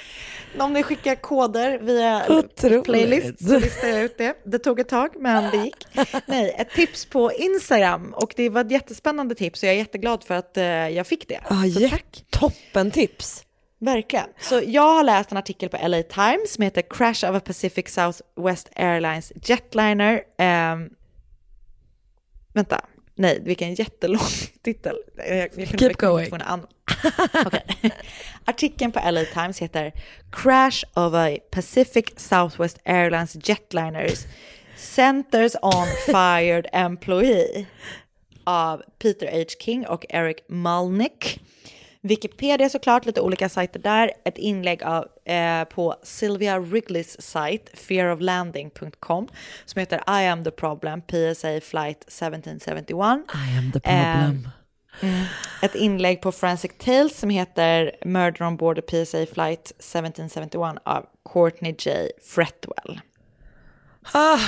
[SPEAKER 2] Om ni skickar koder via
[SPEAKER 1] Otroligt.
[SPEAKER 2] playlist så listar jag ut det. Det tog ett tag, men det gick. Nej, ett tips på Instagram och det var ett jättespännande tips och jag är jätteglad för att eh, jag fick det.
[SPEAKER 1] Ah,
[SPEAKER 2] så tack.
[SPEAKER 1] Toppen tips.
[SPEAKER 2] Verkligen. Så jag har läst en artikel på LA Times som heter Crash of a Pacific Southwest Airlines Jetliner. Ehm, vänta, nej, vilken jättelång titel. Jag, jag
[SPEAKER 1] Keep going.
[SPEAKER 2] Okej. Artikeln på LA Times heter Crash of a Pacific Southwest Airlines Jetliners Centers on Fired Employee av Peter H. King och Eric Malnick. Wikipedia såklart, lite olika sajter där. Ett inlägg av, eh, på Sylvia Wrigleys sajt, fearoflanding.com, som heter I am the problem, PSA flight 1771.
[SPEAKER 1] I am the problem.
[SPEAKER 2] Ett inlägg på Forensic Tales som heter Murder on board a PSA flight 1771 av Courtney J. Fretwell.
[SPEAKER 1] ah.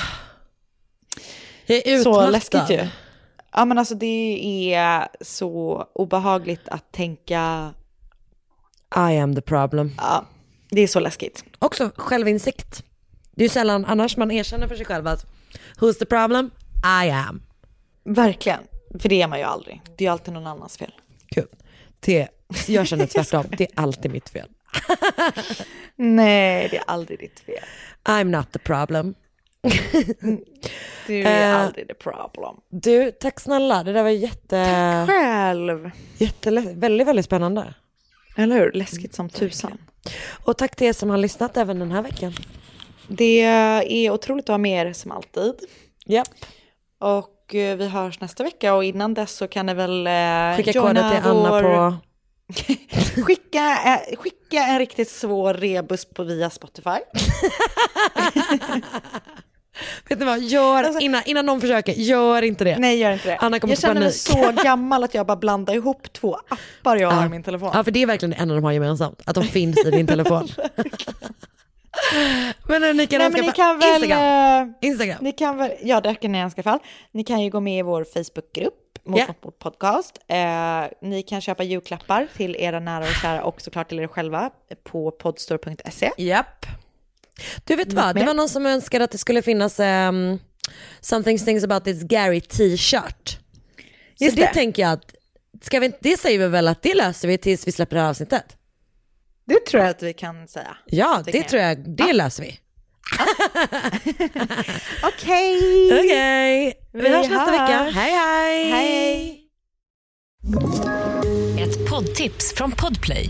[SPEAKER 1] Jag är
[SPEAKER 2] Så
[SPEAKER 1] utmattad.
[SPEAKER 2] läskigt ju. Ja men alltså det är så obehagligt att tänka,
[SPEAKER 1] I am the problem.
[SPEAKER 2] ja, det är så läskigt.
[SPEAKER 1] Också självinsikt. Det är ju sällan annars man erkänner för sig själv att who's the problem? I am.
[SPEAKER 2] Verkligen, för det är man ju aldrig. Det är ju alltid någon annans fel.
[SPEAKER 1] Kul. Det, jag känner tvärtom, det är alltid mitt fel.
[SPEAKER 2] Nej, det är aldrig ditt fel.
[SPEAKER 1] I'm not the problem.
[SPEAKER 2] Du är
[SPEAKER 1] Eh.
[SPEAKER 2] aldrig the problem.
[SPEAKER 1] Du, tack snälla. Det där var jätte,
[SPEAKER 2] Själv.
[SPEAKER 1] jätte, väldigt, väldigt spännande.
[SPEAKER 2] Eller hur? Läskigt som tusan.
[SPEAKER 1] Och tack till er som har lyssnat även den här veckan.
[SPEAKER 2] Det är otroligt att ha med er som alltid.
[SPEAKER 1] Japp.
[SPEAKER 2] Och eh, vi hörs nästa vecka och innan dess så kan ni väl eh,
[SPEAKER 1] Skicka koden till Anna
[SPEAKER 2] vår-
[SPEAKER 1] på...
[SPEAKER 2] skicka, eh, skicka en riktigt svår rebus på via Spotify.
[SPEAKER 1] Vet ni vad, gör,
[SPEAKER 2] Alltså-
[SPEAKER 1] innan, innan någon försöker, gör inte det.
[SPEAKER 2] Nej, gör inte det.
[SPEAKER 1] Anna kommer
[SPEAKER 2] jag känner mig så gammal att jag bara blandar ihop två appar jag har i min telefon.
[SPEAKER 1] Ja, för det är verkligen det enda de har gemensamt, att de finns i din telefon. men ni kan,
[SPEAKER 2] Nej, men ni kan väl...
[SPEAKER 1] Instagram.
[SPEAKER 2] eh,
[SPEAKER 1] Instagram.
[SPEAKER 2] Ni kan väl, ja det kan ni alla fall. Ni kan ju gå med i vår Facebookgrupp, Mot
[SPEAKER 1] Ja.
[SPEAKER 2] mot podcast. Eh, ni kan köpa julklappar till era nära och kära och såklart till er själva på podstore.se.
[SPEAKER 1] Japp. Du vet vad, det var någon som önskade att det skulle finnas um, Something Stings About This Gary t-shirt. Så
[SPEAKER 2] Just
[SPEAKER 1] det,
[SPEAKER 2] det.
[SPEAKER 1] tänker jag att, ska vi, det säger vi väl att det löser vi tills vi släpper det här avsnittet?
[SPEAKER 2] Det tror jag att vi kan säga.
[SPEAKER 1] Ja,
[SPEAKER 2] Det
[SPEAKER 1] det, tror jag, det löser vi.
[SPEAKER 2] Okej!
[SPEAKER 1] Okej, vi,
[SPEAKER 2] Vi
[SPEAKER 1] hörs nästa
[SPEAKER 2] hörs.
[SPEAKER 1] vecka. Hej hej!
[SPEAKER 2] Hej!
[SPEAKER 3] Ett poddtips från Podplay.